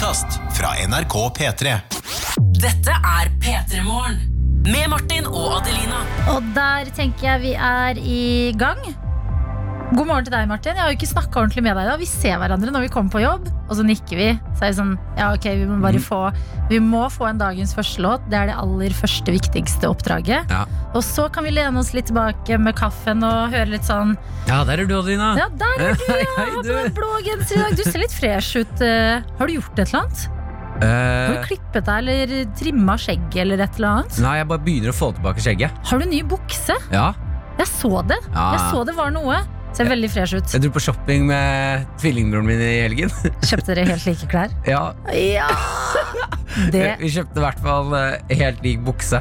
podkast fra NRK P3. Dette er P3 Morgen. Med Martin og Adelina. Og der tenker jeg vi er i gang. God morgen til deg, Martin. Jeg har jo ikke snakka ordentlig med deg da. Vi ser hverandre når vi kommer på jobb, og så nikker vi. Så er det sånn, ja ok, vi må bare få Vi må få en dagens første låt. Det er det aller første, viktigste oppdraget. Ja. Og så kan vi lene oss litt tilbake med kaffen og høre litt sånn Ja, der er du, Adelina. Ja, der er du, ja! Hei, du. deg blå genser i dag. Du ser litt fresh ut. eh. Har du gjort et eller annet? Har du Eh, klippet deg eller trimma skjegget eller et eller annet? nei, jeg bare begynner å få tilbake skjegget. Har du ny bukse? Ja, Jeg så det. Ja. Jeg så det var noe. Ser veldig fresh ut. Jeg dro på shopping med tvillingbroren min i helgen. Kjøpte dere helt like klær? Ja, Ja! Det, Vi kjøpte i hvert fall eh, helt lik bukse.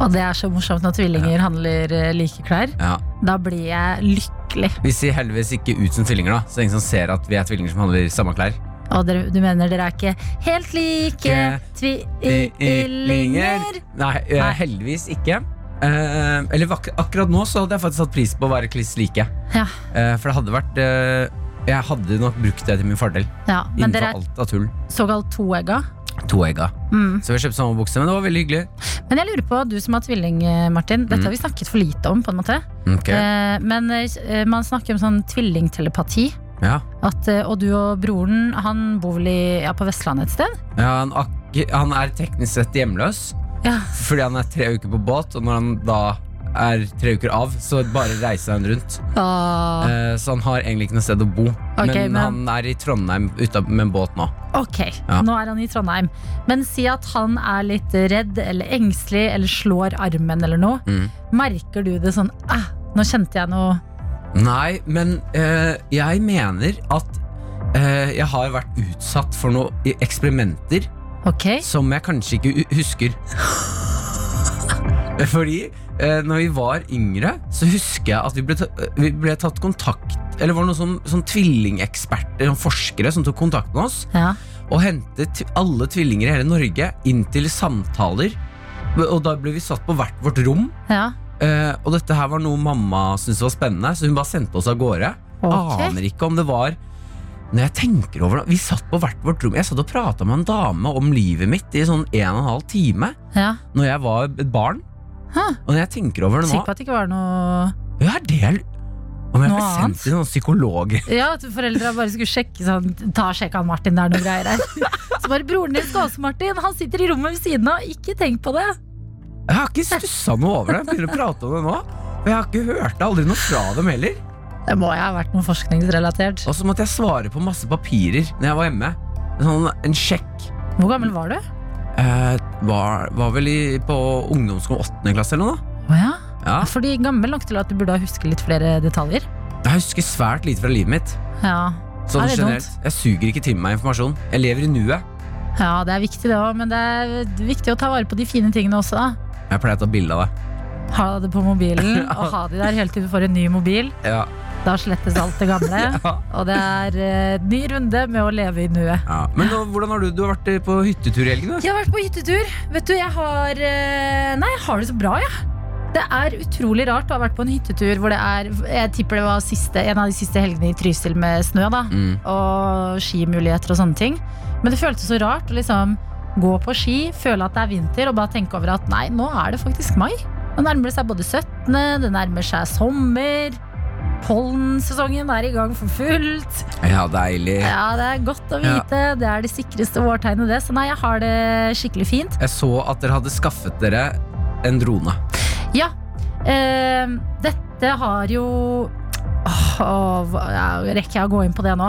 og det er så morsomt når tvillinger handler eh, like klær. Ja. Da blir jeg lykkelig. Vi ser heldigvis ikke ut som tvillinger, da. Så ingen som ser at vi er tvillinger som handler samme klær. Og dere, du mener dere er ikke helt like tvillinger? Eh, Nei. heldigvis ikke. Eh, eller akkurat nå så hadde jeg faktisk satt pris på å være kliss like. Ja, Eh, for det hadde vært eh, Jeg hadde nok brukt det til min fordel. ja, men dere er alt av tull. såkalt toegga. Toegga. Mm. Så vi kjøpte samme bukse, men det var veldig hyggelig. Men jeg lurer på, du som har tvilling, eh, Martin. Dette Mm. har vi snakket for lite om, på en måte. Okay. Eh, men eh, man snakker om sånn tvillingtelepati. Ja. At, og du og broren, han bor vel i, ja, på Vestlandet et sted? Ja, han, han er teknisk sett hjemløs Ja. fordi han er tre uker på båt, og når han da er tre uker av, så bare reiser han rundt. Ah, Eh, så han har egentlig ikke noe sted å bo. okay, men, men- han er i Trondheim ute med en båt nå. ok, Ja. nå er han i Trondheim. Men si at han er litt redd eller engstelig eller slår armen eller noe. Mm. Merker du det sånn ah, Nå kjente jeg noe Nei, men eh, jeg mener at eh, jeg har vært utsatt for noen eksperimenter Ok, som jeg kanskje ikke husker. Fordi eh, når vi var yngre, så husker jeg at vi ble, vi ble tatt kontakt Eller var det noen sånn, sånn tvillingeksperter, sånn forskere, som tok kontakt med oss ja. og hentet alle tvillinger i hele Norge inn til samtaler. Og da ble vi satt på hvert vårt rom. ja. Eh, og dette her var noe mamma syntes var spennende, så hun bare sendte oss av gårde. Okay. Aner ikke om det var Når jeg tenker over det Vi satt på hvert vårt rom. Jeg satt og prata med en dame om livet mitt i sånn en og en halv time ja. Når jeg var et barn. Hæ. Og når jeg tenker over det nå Sikker på at det ikke var noe Ja, er det Om jeg ble sendt til noen psykologer Ja, at foreldra bare skulle sjekke sånn Ta sjekk han Martin, det er noe greier her. Så bare broren din skal også, Martin. Han sitter i rommet ved siden av. Ikke tenk på det. Jeg har ikke stussa noe over det. Jeg begynner å prate om det nå. Og jeg har ikke hørt aldri noe fra dem heller. Det må jo ha vært noe forskningsrelatert. Og så måtte jeg svare på masse papirer når jeg var hjemme. En Sånn, en sjekk. Hvor gammel var du? Eh, var, var vel i, på ungdomsskolen åttende klasse eller noe. Å ja. Ja. Fordi gammel nok til at du burde huske litt flere detaljer. Jeg husker svært lite fra livet mitt. Ja, Sånn Er generelt. Jeg suger ikke til meg informasjon. Jeg lever i nuet. ja det er viktig det òg, men det er viktig å ta vare på de fine tingene også. da Jeg pleier å ta bilde av det. Ha det på mobilen, og ha de der helt til du får en ny mobil. Ja. Da slettes alt det gamle. Ja. Og det er eh, ny runde med å leve i nuet. Ja. Men nå, hvordan har du, du har vært eh, på hyttetur i helgen? da? Jeg har vært på hyttetur. Vet du, jeg har eh, Nei, jeg har det så bra, jeg. Det er utrolig rart å ha vært på en hyttetur hvor det er Jeg tipper det var siste, en av de siste helgene i Trysil med snø, da. Mm. Og skimuligheter og sånne ting. Men det føltes så rart å liksom gå på ski, føle at det er vinter, og bare tenke over at nei, nå er det faktisk mai. Det nærmer seg både 17., det nærmer seg sommer. Pollensesongen er i gang for fullt. Ja, deilig. Ja, det er godt å vite. Det er det sikreste vårtegnet, det. Så nei, jeg har det skikkelig fint. Jeg så at dere hadde skaffet dere en drone. Ja. Eh, dette har jo Åh, hva- Rekker jeg å gå inn på det nå?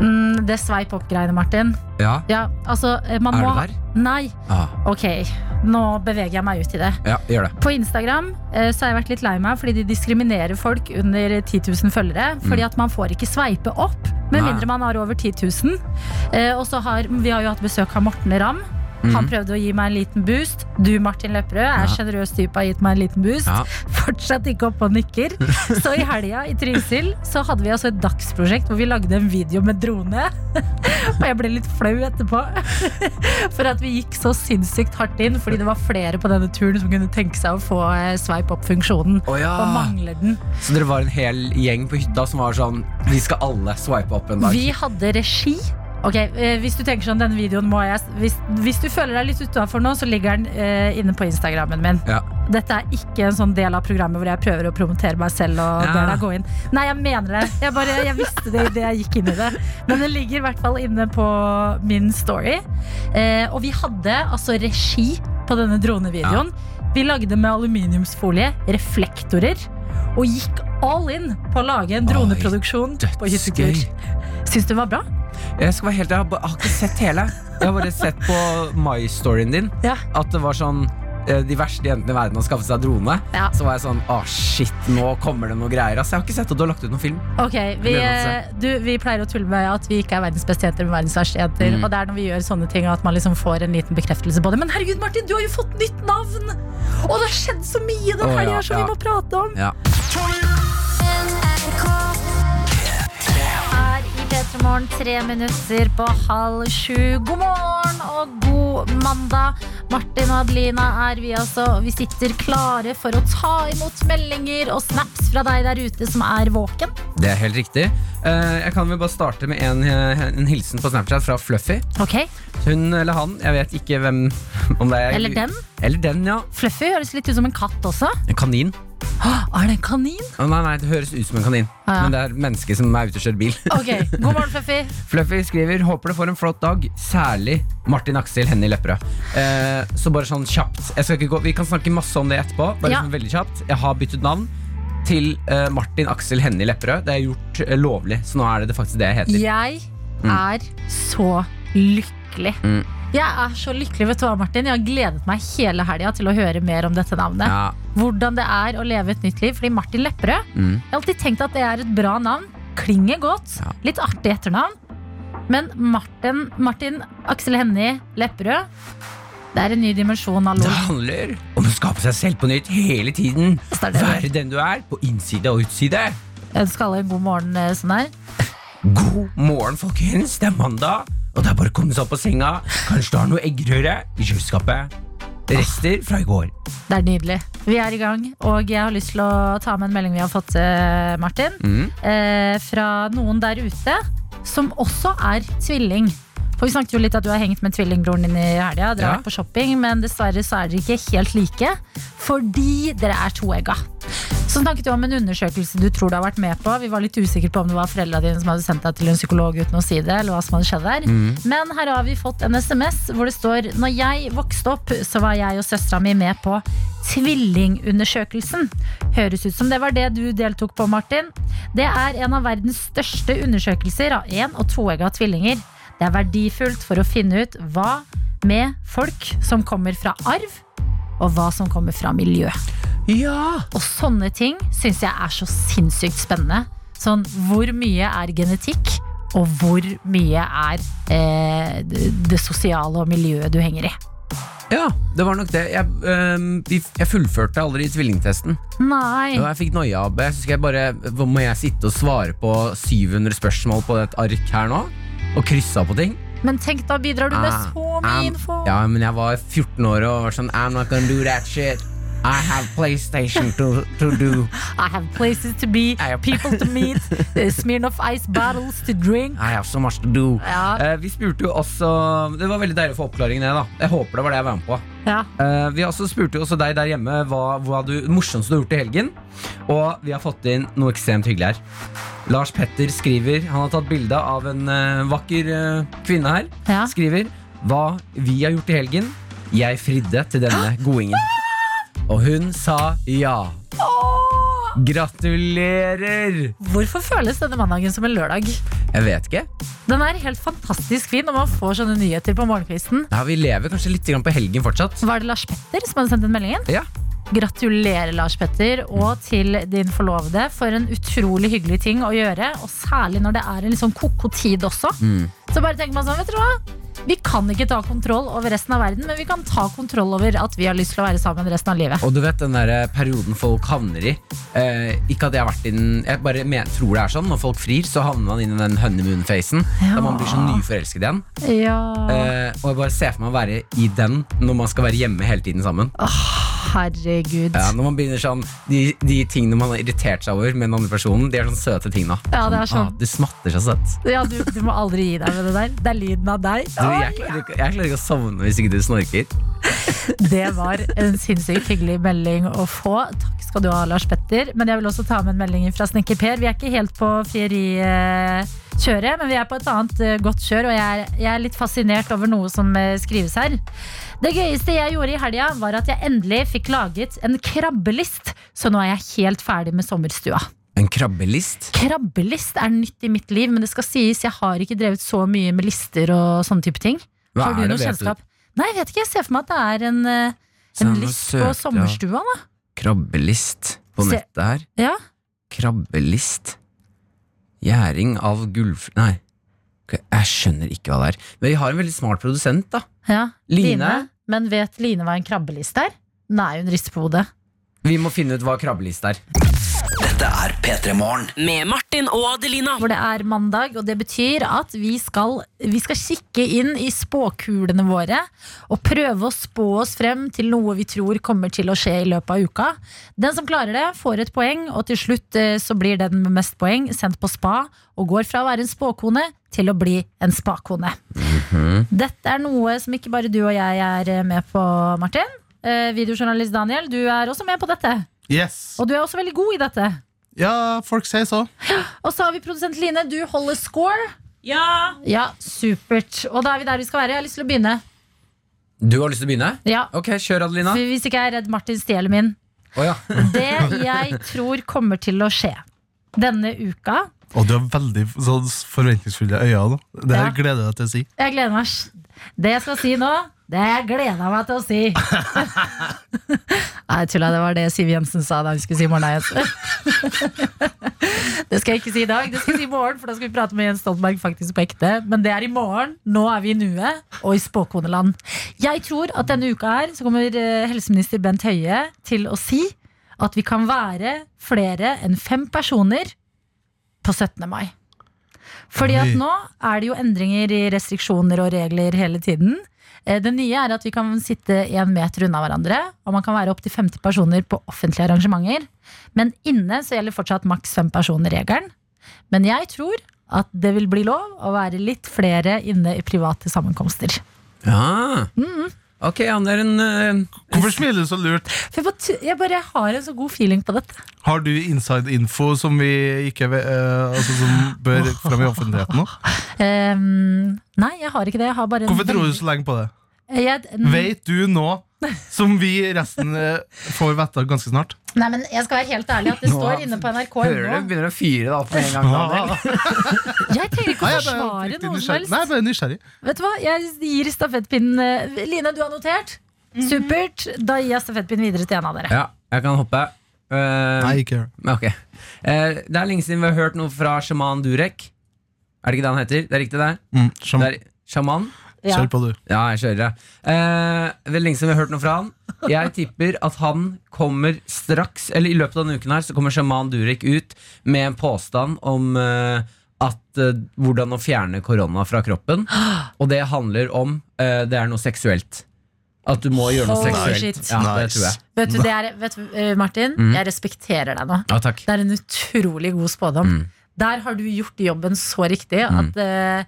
Mm, det sveip opp-greiene, Martin. Ja, Ja, altså, eh, man Er må du der? Nei. Ah, Ok, nå beveger jeg meg ut i det. ja, gjør det. På Instagram eh, så har jeg vært litt lei meg fordi de diskriminerer folk under 10 000 følgere. Fordi at man får ikke sveipe opp med Nei. mindre man har over 10 000. Eh, og så har vi har jo hatt besøk av Morten Ramm. Han Mhm. prøvde å gi meg en liten boost. Du, Martin Lepperød, er Ja. type, har gitt meg en liten boost. Ja. Fortsatt ikke oppe og nikker. Så i helga i Trysil så hadde vi altså et dagsprosjekt hvor vi lagde en video med drone. Og jeg ble litt flau etterpå. For at vi gikk så sinnssykt hardt inn fordi det var flere på denne turen som kunne tenke seg å få sveip swipe opp-funksjonen. Oh, ja. Og mangler den. Så dere var en hel gjeng på hytta som var sånn Vi skal alle swipe opp en dag. Vi hadde regi. Ok, eh, Hvis du tenker sånn, denne videoen må jeg Hvis, hvis du føler deg litt utafor nå, så ligger den eh, inne på Instagrammen min. Ja. Dette er ikke en sånn del av programmet hvor jeg prøver å promotere meg selv. og Ja. ber deg gå inn Nei, jeg mener det. Jeg, bare, jeg visste det idet jeg gikk inn i det. Men den ligger i hvert fall inne på min story. Eh, og vi hadde altså regi på denne dronevideoen. Vi lagde med aluminiumsfolie, reflektorer, og gikk all in på å lage en Oi, droneproduksjon på hyttetur. Syns du det var bra? Jeg skal være helt jeg har jeg har ikke sett hele. Jeg har bare sett på My-storyen din Ja. at det var sånn eh, de verste jentene i verden har skaffet seg drone. Ja. Så var jeg sånn Å, shit, nå kommer det noe greier. Altså, jeg har ikke sett at du har lagt ut noen film. Ok, vi, eh, du, vi pleier å tulle med at vi ikke er verdens beste jenter, men verdens verste jenter. Mm. Og det er når vi gjør sånne ting at man liksom får en liten bekreftelse på det. Men herregud, Martin, du har jo fått nytt navn! Og det har skjedd så mye den Å, ja, som ja. vi må prate om! Ja. Er i P3 Morgen tre minutter på halv sju. God morgen og god mandag. Martin og Adelina er vi altså. Vi sitter klare for å ta imot meldinger og snaps fra deg der ute som er våken. Det er helt riktig. Eh, jeg kan vel bare starte med en, eh, en hilsen på Snapchat fra Fluffy. Okay. Hun eller han, jeg vet ikke hvem om det er Eller den. Eller den, ja. Fluffy høres litt ut som en katt også. En kanin. Er det en kanin? Å, nei, nei, det høres ut som en kanin. Ah, ja. Men det er mennesker som er ute og kjører bil. Ok, God morgen, Fluffy. Fluffy skriver Håper du får en flott dag, særlig Martin Aksel Hennie Lepperød. Eh, så bare sånn kjapt gå, Vi kan snakke masse om det etterpå. Bare Ja. sånn veldig kjapt Jeg har byttet navn til eh, Martin Aksel Hennie Lepperød. Det er gjort eh, lovlig, så nå er det, det faktisk det jeg heter. Jeg er så lykkelig. Mm. Jeg er så lykkelig, vet du hva, Martin. Jeg har gledet meg hele helga til å høre mer om dette navnet. Ja. Hvordan det er å leve et nytt liv. Fordi Martin Lepperød Mm. Jeg har alltid tenkt at det er et bra navn. Klinger godt. Ja. Litt artig etternavn. Men Martin, Martin Aksel Hennie Lepperød Det er en ny dimensjon av Det handler om å skape seg selv på nytt hele tiden. Være den du er, på innside og utside. Jeg ønsker alle en god morgen eh, sånn her. God morgen, folkens. Det er mandag, og det er bare å komme seg opp på senga. Kanskje du har noe eggerøre i kjøleskapet. Rester fra i går. Det er nydelig. Vi er i gang, og jeg har lyst til å ta med en melding vi har fått, eh, Martin. Mm. eh, fra noen der ute som også er tvilling. For Vi snakket jo litt at du har hengt med tvillingbroren din i helga. Dere har Ja. vært på shopping, men dessverre så er dere ikke helt like. Fordi dere er toegga. Så snakket du om en undersøkelse du tror du har vært med på. Vi var litt usikre på om det var foreldrene dine som hadde sendt deg til en psykolog uten å si det. eller hva som hadde skjedd der. Men her har vi fått en SMS hvor det står Når jeg vokste opp, så var jeg og søstera mi med på Tvillingundersøkelsen. Høres ut som det var det du deltok på, Martin. Det er en av verdens største undersøkelser av en- og toegga tvillinger. Det er verdifullt for å finne ut hva med folk som kommer fra arv, og hva som kommer fra miljø. Ja! Og sånne ting syns jeg er så sinnssykt spennende. Sånn hvor mye er genetikk, og hvor mye er eh, det, sosiale og miljøet du henger i. Ja, det var nok det. Jeg, øh, jeg fullførte aldri tvillingtesten. Nei. Og jeg fikk noia av det. Jeg bare, må jeg sitte og svare på 700 spørsmål på et ark her nå? Og krysse av på ting? Men tenk, da bidrar du med Ah, så mye info. Ja, men jeg var 14 år og var sånn I'm not gonna do that shit. I have PlayStation to, to do. I have places to be, I have- people to meet, eh, Smirnoff Ice bottles to drink. I have so much to do. Ja. Eh, vi spurte jo også Det var veldig deilig å få oppklaringen, det. da Jeg håper det var det jeg var med på. Ja. Eh, vi også spurte også deg der hjemme hva, hva du morsomste du har gjort i helgen. Og vi har fått inn noe ekstremt hyggelig her. Lars Petter skriver Han har tatt bilde av en uh, vakker uh, kvinne her. Ja. Skriver hva vi har gjort i helgen. Jeg fridde til denne godingen. Og hun sa ja. Gratulerer! Hvorfor føles denne mandagen som en lørdag? Jeg vet ikke. Den er helt fantastisk fin når man får sånne nyheter på morgenkvisten. Ja, vi lever kanskje litt på helgen fortsatt. Var det Lars Petter som hadde sendt den meldingen? Ja. Gratulerer, Lars Petter, og til din forlovede for en utrolig hyggelig ting å gjøre. Og særlig når det er en litt sånn koko tid også. Mm. Så bare tenker man sånn, vet du hva? Vi kan ikke ta kontroll over resten av verden, men vi kan ta kontroll over at vi har lyst til å være sammen resten av livet. Og du vet den der eh, perioden folk havner i eh, Ikke at jeg har vært i den Jeg bare men, tror det er sånn Når folk frir så havner man inn i den honeymoon-facen Ja. Da man blir så nyforelsket igjen Ja, eh, Og jeg bare ser for meg å være i den Når man skal være hjemme hele tiden sammen herregud. ja, Når man begynner sånn de, de tingene man har irritert seg over med den andre personen De er sånne søte ting da Ja, det er sånn. ah, Du smatter så søtt Ja, du, du må aldri gi deg med det der. Det er lyden av deg. Du, jeg, klarer, ikke- jeg klarer ikke å sovne hvis ikke du snorker Det var en sinnssykt hyggelig melding å få. Takk skal du ha, Lars Petter. Men jeg vil også ta med en melding fra Snekker Per. Vi er ikke helt på frierikjøret, men vi er på et annet eh, godt kjør. Og jeg er, jeg er litt fascinert over noe som eh, skrives her. Det gøyeste jeg gjorde i helga, var at jeg endelig fikk laget en krabbelist. Så nå er jeg helt ferdig med sommerstua. En krabbelist Krabbelist er nytt i mitt liv, men det skal sies, jeg har ikke drevet så mye med lister og sånne type ting. Hva har du noe kjennskap? Nei, jeg vet ikke. Jeg ser for meg at det er en, eh, en list list på sommerstua, da. Krabbelist på Se- nettet her Ja. Krabbelist Gjæring av gullf... Nei Jeg skjønner ikke hva det er Men vi har en veldig smart produsent da ja. Line? Men vet Line hva en krabbelist er? Nei, hun rister på hodet. Vi må finne ut hva krabbelist er Dette er P3 Morgen. Med Martin og Adelina. Hvor det er mandag, og det betyr at vi skal, vi skal kikke inn i spåkulene våre og prøve å spå oss frem til noe vi tror kommer til å skje i løpet av uka. Den som klarer det, får et poeng, og til slutt eh, så blir den med mest poeng sendt på spa og går fra å være en spåkone til å bli en spakone. Dette er noe som ikke bare du og jeg er med på, Martin. Eh, videojournalist Daniel, du er også med på dette. Yes. Og du er også veldig god i dette. Ja, folk sier så. Og så har vi produsent Line, du holder score. Ja! Ja, supert. Og da er vi der vi skal være. Jeg har lyst til å begynne. Du har lyst til å begynne? Ja, Ok, kjør Adelina for Hvis ikke jeg er redd Martin stjeler min. Åja Det jeg tror kommer til å skje denne uka Og du har veldig sånn forventningsfulle øyne. Det her Ja. gleder jeg deg til å si. Jeg gleder meg. Det jeg skal si nå, det gleder jeg meg til å si. Nei, tulla. Det var det Siv Jensen sa da hun skulle si morgendagens. Det skal jeg ikke si i dag. Det skal jeg si i morgen, for da skal vi prate med Jens Stoltenberg faktisk på ekte. Men det er i morgen. Nå er vi i nuet og i spåkoneland. Jeg tror at denne uka her så kommer eh, helseminister Bent Høie til å si at vi kan være flere enn fem personer på 17. mai. Fordi at nå er det jo endringer i restriksjoner og regler hele tiden. Eh, Det nye er at vi kan sitte én meter unna hverandre, og man kan være opptil 50 personer på offentlige arrangementer. Men inne så gjelder fortsatt maks fem personer-regelen. Men jeg tror at det vil bli lov å være litt flere inne i private sammenkomster. Ja Mm. Ok, han er en eh, Hvorfor smiler du så lurt? For jeg, bare, jeg bare har en så god feeling på dette. Har du inside info som vi ikke ve- eh, altså, Som bør fram i offentligheten nå? Ehm, nei, jeg har ikke det. Jeg har bare en Hvorfor tror du veldig- så lenge på det? jeg, Vet du nå, som vi resten eh, får vite ganske snart? Nei, men jeg skal være helt ærlig at det Nå står inne på Hører du begynner å fyre deg opp med en gang Ja. Jeg trenger ikke å forsvare noe som helst. Nei, jeg bare nysgjerrig. Vet du hva, jeg gir stafettpinnen eh, Line, du har notert? Mhm. Supert. Da gir jeg stafettpinnen videre til en av dere. Ja, jeg kan hoppe Uh, Nei, ikke gjør det. Ok Eh, Det er lenge siden vi har hørt noe fra Shaman Durek Er det ikke det han heter? Det er riktig det? Mm, sjaman. er? Ja. Kjør på, du. Ja, jeg kjører det. Eh, veldig lenge siden vi har hørt noe fra han. Jeg tipper at han kommer straks, eller i løpet av denne uken her, så kommer Shaman Durek ut med en påstand om eh, at eh, hvordan å fjerne korona fra kroppen. Og det handler om eh, Det er noe seksuelt. At du må gjøre noe Holy seksuelt. shit. Ja, det Nice. tror jeg. Vet du, det er, vet du eh, Martin, Mm. jeg respekterer deg nå. Ja, takk. Det er en utrolig god spådom. Mm. Der har du gjort jobben så riktig at eh,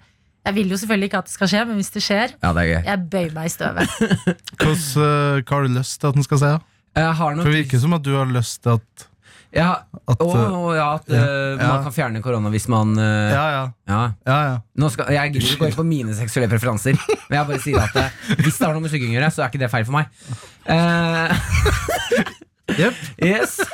Jeg vil jo selvfølgelig ikke at det skal skje, men hvis det skjer, Ja, det er gøy. jeg bøyer meg i støvet. Hvordan, eh, hva har du lyst til at den skal se? da? Jeg har For det virker som at du har lyst til at, jeg har, at Å, eh, ja, at ja, eh, ja. man kan fjerne korona hvis man eh, Ja, ja. ja. ja, ja. Nå skal, Jeg gidder ikke gå inn på mine seksuelle preferanser, men jeg bare sier at eh, hvis det har noe med sykking å gjøre, så er ikke det feil for meg. Eh, Jep. yes.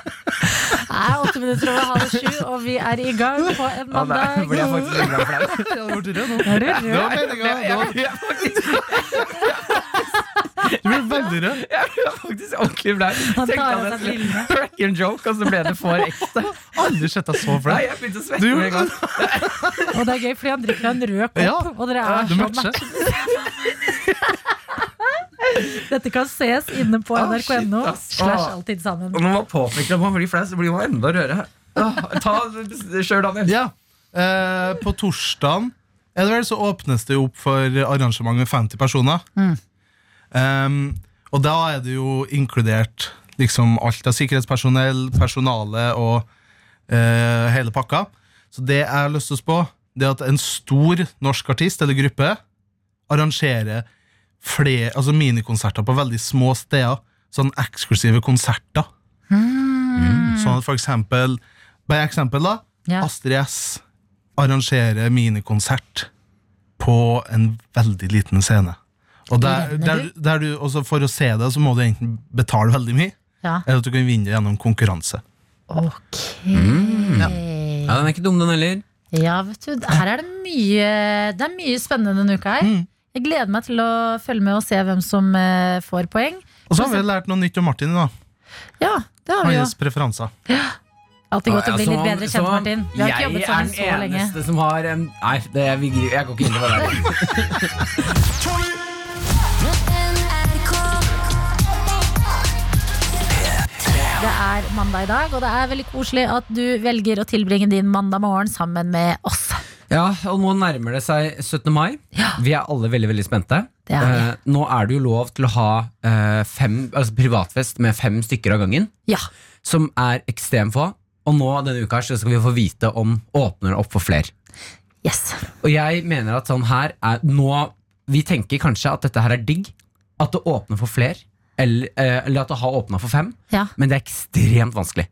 Det er åtte minutter over halv sju, og vi er i gang på en Ja, der ble jeg faktisk for deg. Ja, det ble rød nå. Er du rød? det var- Jeg- jeg- Du ble veldig rød. Jeg ble faktisk ordentlig flau. Han Tenkte tar av jeg seg brillene. crack joke, og så ble det for ekte. Aldri sett deg så flau. jeg begynte å svette med en gang. Og det er gøy, fordi han drikker en rød kopp, Ja, og dere er så matcher. Dette kan ses inne på Ah, nrk.no Ah, slash alltid sammen. Og når man påpeker at man blir flau, så blir man enda rødere. Ah, Ta Kjør, Daniel. Ja. Eh, på torsdagen er det vel, så åpnes det opp for arrangement med 50 personer. Um, og da er det jo inkludert liksom alt av sikkerhetspersonell, personale og eh, hele pakka. Så det jeg har lyst til å spå, det er at en stor norsk artist eller gruppe arrangerer flere, altså minikonserter på veldig små steder. Sånn eksklusive konserter. Sånn at for eksempel Bare eksempel, da. Ja. Astrid S arrangerer minikonsert på en veldig liten scene. Og der, der, der du, også for å se det, så må du enten betale veldig mye, Ja. eller at du kan vinne det gjennom konkurranse. Ok. Ja, Den er ikke dum, den heller. Ja, vet du, her er det mye Det er mye spennende denne uka her. Mm. Jeg gleder meg til å følge med og se hvem som eh, får poeng. Og så har vi lært noe nytt om Martin. da Ja, det har vi jo. Hans preferanser. Alltid godt å bli litt bedre kjent, Martin. Vi har ikke jobbet sammen så Jeg er den lenge. eneste som har en Nei, det, vi, jeg går ikke inn i det der. Det er mandag i dag, og det er veldig koselig at du velger å tilbringe din mandag morgen sammen med oss. Ja, og nå nærmer det seg 17. mai. Ja. Vi er alle veldig veldig spente. Det er vi. Eh, nå er det jo lov til å ha eh, fem, altså privatfest med fem stykker av gangen, Ja. som er ekstremt få. Og nå denne uka her så skal vi få vite om åpner det opp for flere. Yes. Og jeg mener at sånn her er nå Vi tenker kanskje at dette her er digg. At det åpner for flere. Eller, eh, eller at det har åpna for fem. Ja. Men det er ekstremt vanskelig.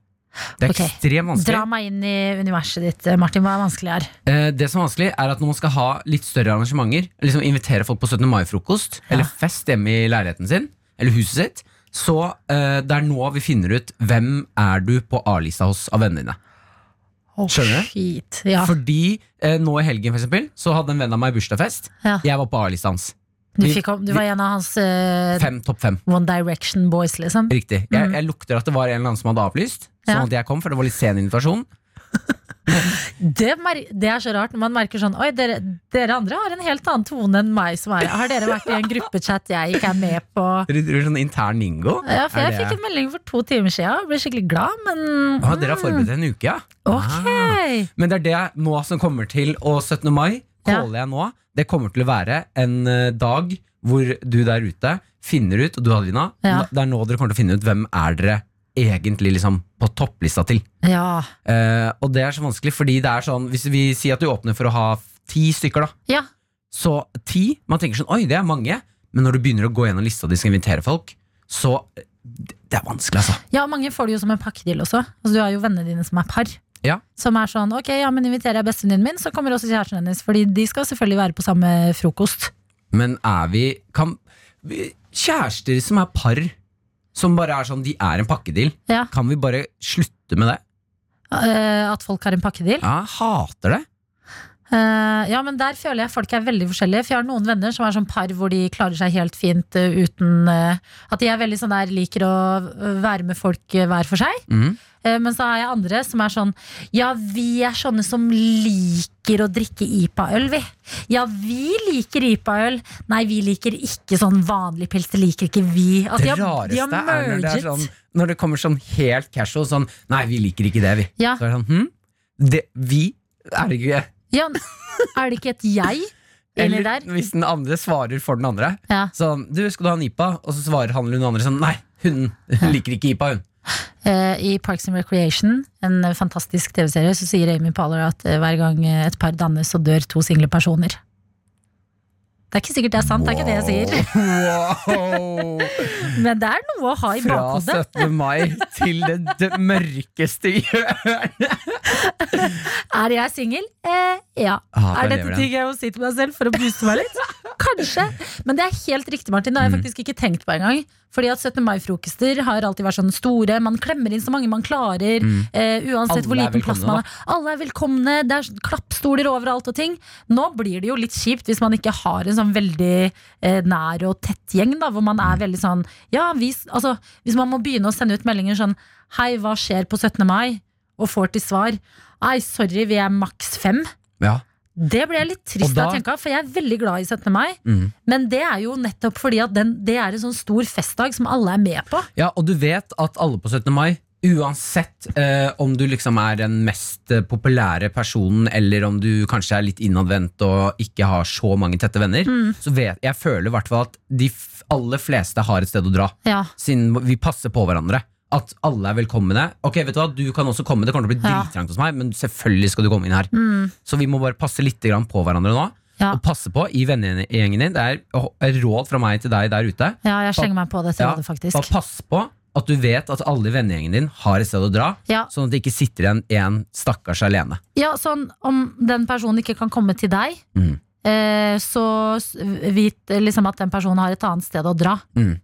Det er okay. ekstremt vanskelig. Dra meg inn i universet ditt, Martin. Hva er vanskelig her? Eh, det som er vanskelig, er at når man skal ha litt større arrangementer, liksom invitere folk på 17. mai-frokost, eller fest hjemme i leiligheten sin, eller huset sitt, så eh, det er nå vi finner ut hvem er du på A-lista hos av vennene dine. Skjønner du? Shit. Ja. Fordi eh, nå i helgen for eksempel, så hadde en venn av meg bursdagsfest. Ja. Jeg var på A-lista hans. Du, fikk, du var en av hans uh, Fem, topp fem. One Direction boys, liksom. Riktig. Jeg, jeg lukter at det var en eller annen som hadde avlyst, sånn at jeg kom, for det var litt sen invitasjon. Det, det er så rart når man merker sånn Oi, dere, dere andre har en helt annen tone enn meg. Som er. Har dere vært i en gruppechat jeg ikke er med på? Dere driver sånn intern ningo? Ja, for Jeg det- fikk en melding for to timer siden og ble skikkelig glad, men Ah, dere har forberedt en uke, ja? Ok! Ah. Men det er det nå som kommer til, og 17. mai. Caller jeg nå. Det kommer til å være en eh, dag hvor du der ute finner ut, og du Adelina, Ja. det er nå dere kommer til å finne ut hvem er dere egentlig liksom på topplista til. Ja. Eh, og det er så vanskelig, fordi det er sånn Hvis vi sier at du åpner for å ha ti stykker, da. ja. Så ti, man tenker sånn, oi, det er mange. Men når du begynner å gå gjennom lista de skal invitere folk, så eh, Det er vanskelig, altså. Ja, mange får det jo som en pakkedeal også. Altså, du har jo vennene dine som er par. Ja. Som er sånn, ok, ja, men inviterer jeg bestevenninnen min, så kommer også kjæresten hennes. Fordi de skal selvfølgelig være på samme frokost. Men er vi kan, vi- Kjærester som er par, som bare er sånn, de er en pakkedeal, Ja. kan vi bare slutte med det? Eh, at folk har en pakkedeal. Ja, jeg hater det. Eh, ja, men der føler jeg folk er veldig forskjellige. For jeg har noen venner som er sånn par hvor de klarer seg helt fint uh, uten uh, At de er veldig sånn der liker å være med folk hver for seg. Mm. Men så har jeg andre som er sånn Ja, vi er sånne som liker å drikke IPA-øl, vi. Ja, vi liker IPA-øl. Nei, vi liker ikke sånn vanlig pils. Det liker ikke vi. Altså, Det de har, rareste de har er når det, er sånn, når det kommer sånn helt casual sånn Nei, vi liker ikke det, vi. Ja. Så er det sånn, hm? det, vi er det ikke Ja, er det ikke et jeg Eller der? hvis den andre svarer for den andre. Ja. Sånn, du, skal du ha en IPA? Og så svarer han eller hun andre sånn, nei, hun liker ikke IPA, hun. Eh, I Parks and Recreation, en fantastisk TV-serie, så sier Amy Paller at eh, hver gang eh, et par dannes, så dør to single personer. Det er ikke sikkert det er sant, det er ikke det jeg sier. Wow. Men det er noe å ha i Fra 17. mai til det, det mørkeste hjørnet. Er jeg singel? Eh, ja. Ah, er dette ting jeg må si til meg selv for å booste meg litt? Kanskje. Men det er helt riktig, Martin. Det har jeg faktisk ikke tenkt på engang. Fordi at 17. mai-frokoster har alltid vært sånn store. Man klemmer inn så mange man klarer. Eh, uansett Alle hvor liten plass man har. Alle er velkomne. Det er sånn klappstoler overalt og ting. Nå blir det jo litt kjipt hvis man ikke har en sånn veldig eh, nær og tett gjeng, da, hvor man er veldig sånn Ja, hvis, altså, hvis man må begynne å sende ut meldinger sånn Hei, hva skjer på 17. mai? Og får til svar Nei, sorry, vi er maks fem. Ja. Det ble jeg litt trist da- av å tenke av, for jeg er veldig glad i 17. mai. Mm. Men det er jo nettopp fordi at den, det er en sånn stor festdag som alle er med på. Ja, og du vet at alle på 17. mai Uansett eh, om du liksom er den mest eh, populære personen, eller om du kanskje er litt innadvendt og ikke har så mange tette venner, så vet jeg føler i hvert fall at de aller fleste har et sted å dra. Ja, Siden vi passer på hverandre. At alle er velkomne. Ok, vet Du hva, du kan også komme, det kommer til å bli Ja. drittrangt hos meg, men selvfølgelig skal du komme inn her. Så vi må bare passe litt grann på hverandre nå. Ja. Og passe på i vennegjengen din. Det er et råd fra meg til deg der ute. ja jeg slenger meg på dette Ja, rådet, faktisk. Bare pass på at du vet at alle i vennegjengen din har et sted å dra, Ja. sånn at det ikke sitter igjen en stakkars alene. Ja, sånn om den personen ikke kan komme til deg, Mm. eh, så s- vit liksom at den personen har et annet sted å dra. Mm.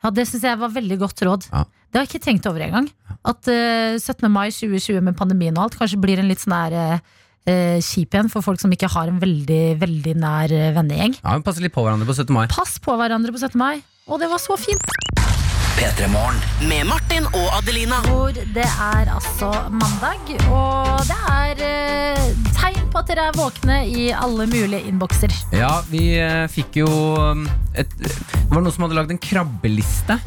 Ja, Det syns jeg var veldig godt råd. Ja. Det har jeg ikke tenkt over engang. At uh, 17. mai 2020 med pandemien og alt kanskje blir en litt sånn her eh, eh, kjip igjen for folk som ikke har en veldig, veldig nær eh, vennegjeng. Ja, Pass litt på hverandre på 17. mai. Pass på hverandre på 17. mai. Og det var så fint! P3 Morgen. Med Martin og Adelina. Hvor det er altså mandag, og det er eh, tegn på at dere er våkne i alle mulige innbokser. Ja, vi eh, fikk jo um, et, Det var noen som hadde lagd en krabbeliste.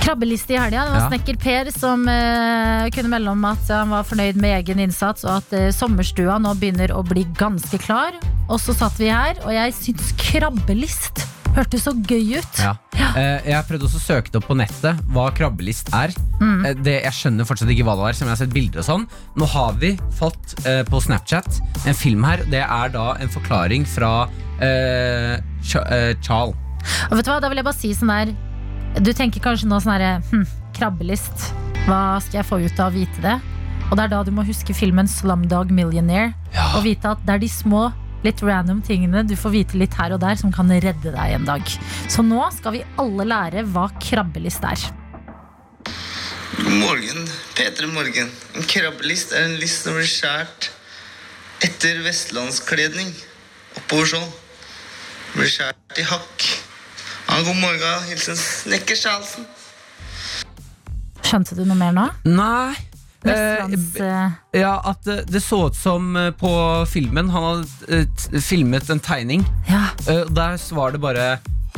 Krabbeliste i helga. Det var Ja. snekker Per som eh, kunne melde om at han var fornøyd med egen innsats, og at eh, sommerstua nå begynner å bli ganske klar. Og så satt vi her, og jeg syns krabbelist hørtes så gøy ut. Ja. Eh, jeg prøvde også å søke det opp på nettet hva krabbelist er. Mm. Eh, det, jeg skjønner fortsatt ikke hva det er, som jeg har sett bilder og sånn. Nå har vi fått eh, på Snapchat en film her. Det er da en forklaring fra Ch eh, Charles. Og vet du hva, da vil jeg bare si sånn der Du tenker kanskje nå sånn herre hm, Krabbelist Hva skal jeg få ut av å vite det? Og det er da du må huske filmen Slumdog Millionaire Ja. Og vite at det er de små Litt random tingene du får vite litt her og der Som kan redde deg en dag Så nå skal vi alle lære hva krabbelist er God morgen, Peter Morgen. En krabbelist er en list som blir skåret etter vestlandskledning oppover sånn. Blir skåret i hakk. Ja, god morgen. Hilsen Snekker Charlesen. Skjønte du noe mer nå? Nei. Eh, eh, ja, at eh, det så ut som eh, på filmen Han hadde filmet en tegning. ja, Eh, der var det bare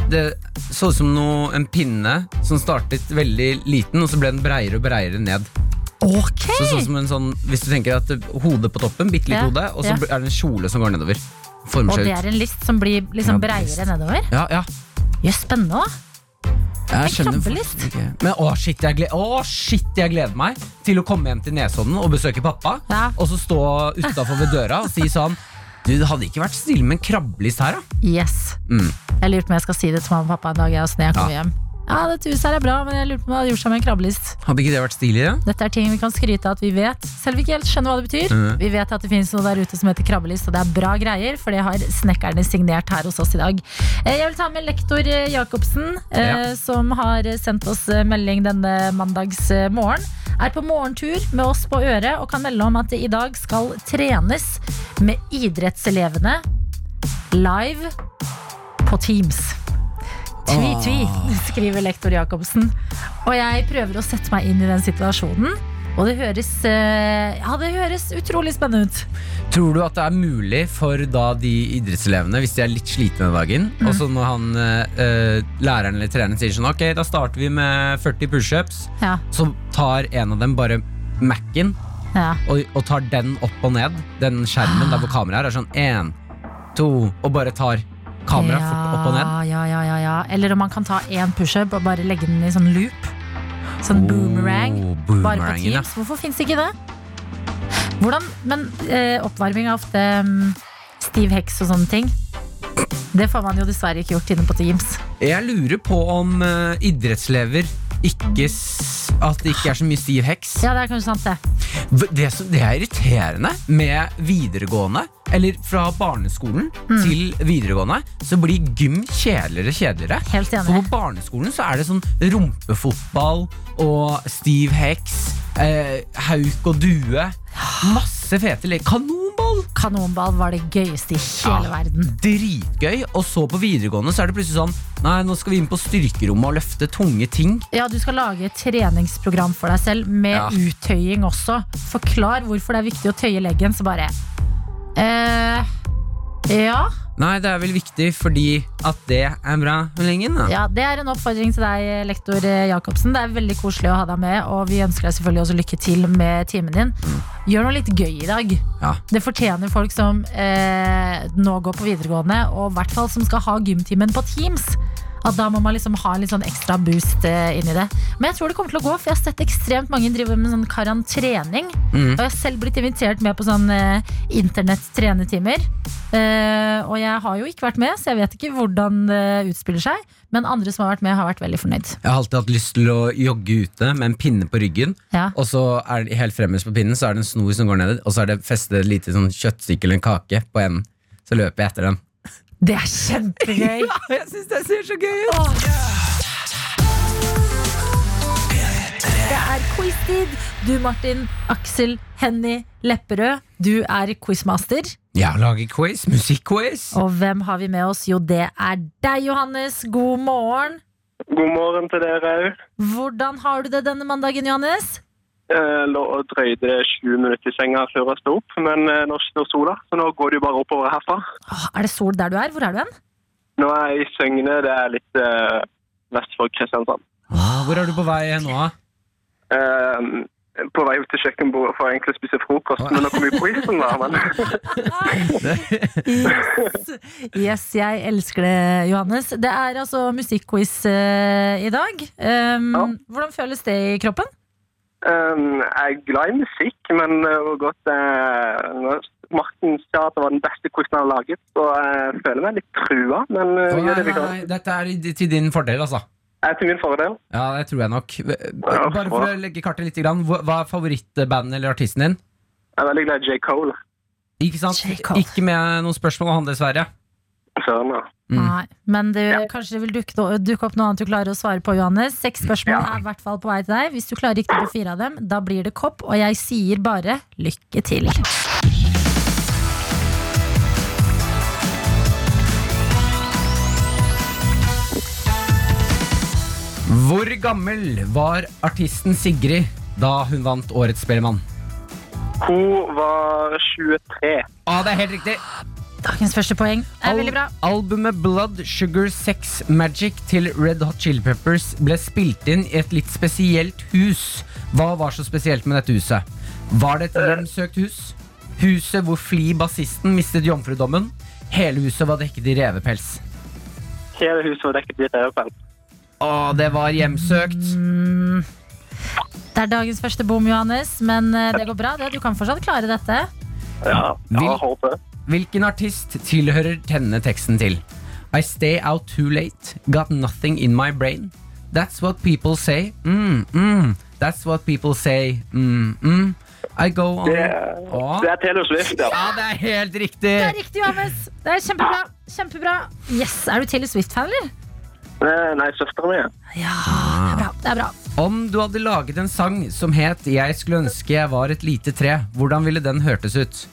Det så ut som noe, en pinne som startet veldig liten, og så ble den breiere og breiere ned. Ok Så sånn som en sånn, Hvis du tenker at hodet på toppen, bitte litt Ja, hode, og så ja. er det en kjole som går nedover. Og det er en list som blir liksom breiere nedover Ja, ja. Jøss, spennende da Jeg skjønner faktisk ikke. Men å shit, jeg gleder, å, shit, jeg gleder meg til å komme hjem til Nesodden og besøke pappa. Ja. Og så stå utafor ved døra og si sånn Du, det hadde ikke vært stille med en krabbelist her, da. Yes Mm. Jeg lurer på om jeg skal si det til mamma og pappa en dag jeg, når jeg kommer Ja. hjem. Ja, dette huset her er bra, men jeg lurer på om det hadde gjort seg med en krabbelist. Hadde ikke det vært stilig? Ja? Dette er ting vi kan skryte av at vi vet, selv om vi ikke helt skjønner hva det betyr. Mm. Vi vet at det finnes noe der ute som heter krabbelist, og det er bra greier, for det har snekkerne signert her hos oss i dag. Eh, Jeg vil ta med lektor eh, Jacobsen, eh, Ja. som har sendt oss melding denne mandags morgen. Er på morgentur med oss på øret og kan melde om at det i dag skal trenes med idrettselevene live på Teams. Tvi, tvi, skriver lektor Jacobsen. Og jeg prøver å sette meg inn i den situasjonen. Og det høres, eh, ja, det høres utrolig spennende ut. Tror du at det er mulig for da de idrettselevene, hvis de er litt slitne den dagen, Mm. og så når han, eh, læreren eller treneren sier sånn Ok, da starter vi med 40 pushups, Ja, så tar en av dem bare Mac-en ja. og, og tar den opp og ned, den skjermen der hvor kameraet er, er sånn én, to, og bare tar kameraet fort opp og ned. Ja, ja, ja, ja. Eller om man kan ta én pushup og bare legge den i sånn loop. Sånn boomerang. Oh, Bare på ja. Teams. Hvorfor fins ikke det? Hvordan, men eh, oppvarming er ofte um, stiv heks og sånne ting. Det får man jo dessverre ikke gjort inne på Teams. Jeg lurer på om uh, idrettslever ikke At det ikke er så mye stiv heks. Ja, det er kanskje sant, det. Det, som, det er irriterende med videregående eller fra barneskolen Mm. til videregående, så blir gym kjedeligere kjedeligere. Helt For på barneskolen så er det sånn rumpefotball og Steve Hex, eh, hauk og due. Masse fete leker. Kanonball! Kanonball var det gøyeste i hele Ja. verden. Dritgøy. Og så på videregående så er det plutselig sånn Nei, nå skal vi inn på styrkerommet og løfte tunge ting. Ja, Du skal lage et treningsprogram for deg selv med Ja. uttøying også. Forklar hvorfor det er viktig å tøye leggen, så bare eh, Ja. Nei, det er vel viktig fordi at det er bra med lengen. Da. Ja, Det er en oppfordring til deg, lektor eh, Jacobsen. Det er veldig koselig å ha deg med, og vi ønsker deg selvfølgelig også lykke til med timen din. Gjør noe litt gøy i dag. Ja. Det fortjener folk som eh, nå går på videregående, og i hvert fall som skal ha gymtimen på Teams. At da må man liksom ha en litt sånn ekstra boost inni inn i det. Men jeg tror det kommer til å gå, for jeg har sett ekstremt mange drive med sånn karantrening. Mm. Og jeg har selv blitt invitert med på sånn eh, internett-trenetimer. Eh, og jeg har jo ikke vært med, så jeg vet ikke hvordan det utspiller seg. Men andre som har vært med, har vært veldig fornøyd. Jeg har alltid hatt lyst til å jogge ute med en pinne på ryggen. Ja. Og så er det helt fremmest på pinnen Så er det en snor som går ned Og så er det festet et lite sånn kjøttstykke eller en kake på enden. Så løper jeg etter den. Det er kjempegøy! jeg synes det ser så gøy ut! Det er quiz-tid. Du, Martin, Aksel, Henny, Lepperød, du er quizmaster. Jeg lager quiz, musikkquiz. Og hvem har vi med oss? Jo, det er deg, Johannes. God morgen. God morgen til dere òg. Hvordan har du det denne mandagen, Johannes? Jeg lå og drøyde 20 minutter i senga før jeg sto opp, men eh, nå står sola, så nå går det jo bare oppover herfra. Åh, er det sol der du er? Hvor er du hen? Nå er jeg i Søgne, det er litt eh, vest for Kristiansand. Ah, Hvor er du på vei nå? da? Eh, på vei ut til kjøkkenbordet for å egentlig spise frokost, men nå kommer på isen, da. Men Yes. yes, jeg elsker det, Johannes. Det er altså musikkquiz eh, i dag. Um, Ja. Hvordan føles det i kroppen? Eh, jeg er glad i musikk, men eh, hvor godt eh, Martin sa at det var den beste quizen han har laget, så jeg føler meg litt trua, men eh, nei, gjør det nei, nei, dette er til din fordel, altså. Er til min fordel. Ja, det tror jeg nok. Bare for å legge kartet litt, hva er favorittbandet eller artisten din? Jeg er veldig glad i J. Cole. Ikke sant? Cole. Ikke med noen spørsmål om han, dessverre. Søren, ja. Mm. Nei, men det, kanskje det vil dukke, dukke opp noe annet du klarer å svare på, Johannes. Seks spørsmål Ja. er i hvert fall på vei til deg. Hvis du klarer riktig på fire av dem, da blir det kopp. Og jeg sier bare lykke til. Hvor gammel var artisten Sigrid da hun vant Årets Spellemann? Hun var 23. Ah, det er helt riktig. Dagens første poeng er Al- veldig bra. Albumet Blood Sugar Sex Magic til Red Hot Chili Peppers ble spilt inn i et litt spesielt hus. Hva var så spesielt med dette huset? Var det et hjemsøkt hus? Huset hvor Flea, bassisten, mistet jomfrudommen? Hele huset var dekket i revepels. Hele huset var dekket i revepels. Å, det var hjemsøkt. Det er dagens første bom, Johannes, men eh, det går bra. det. Du kan fortsatt klare dette. Ja, jeg håper håper. Hvilken artist tilhører denne teksten til? I stay out too late, got nothing in my brain. That's what people say. Mm, mm. That's what people say. Mm, mm. I go on Det, er- det er Taylor Swift, ja. Ja, det er helt riktig! Det er riktig, Johannes. Det er kjempebra. Kjempebra. Yes, Er du Taylor Swift-fan, eller? Eh, Nei, søsteren min. Ja, det er bra. Det er bra. Om du hadde laget en sang som het Jeg skulle ønske jeg var et lite tre, hvordan ville den hørtes ut?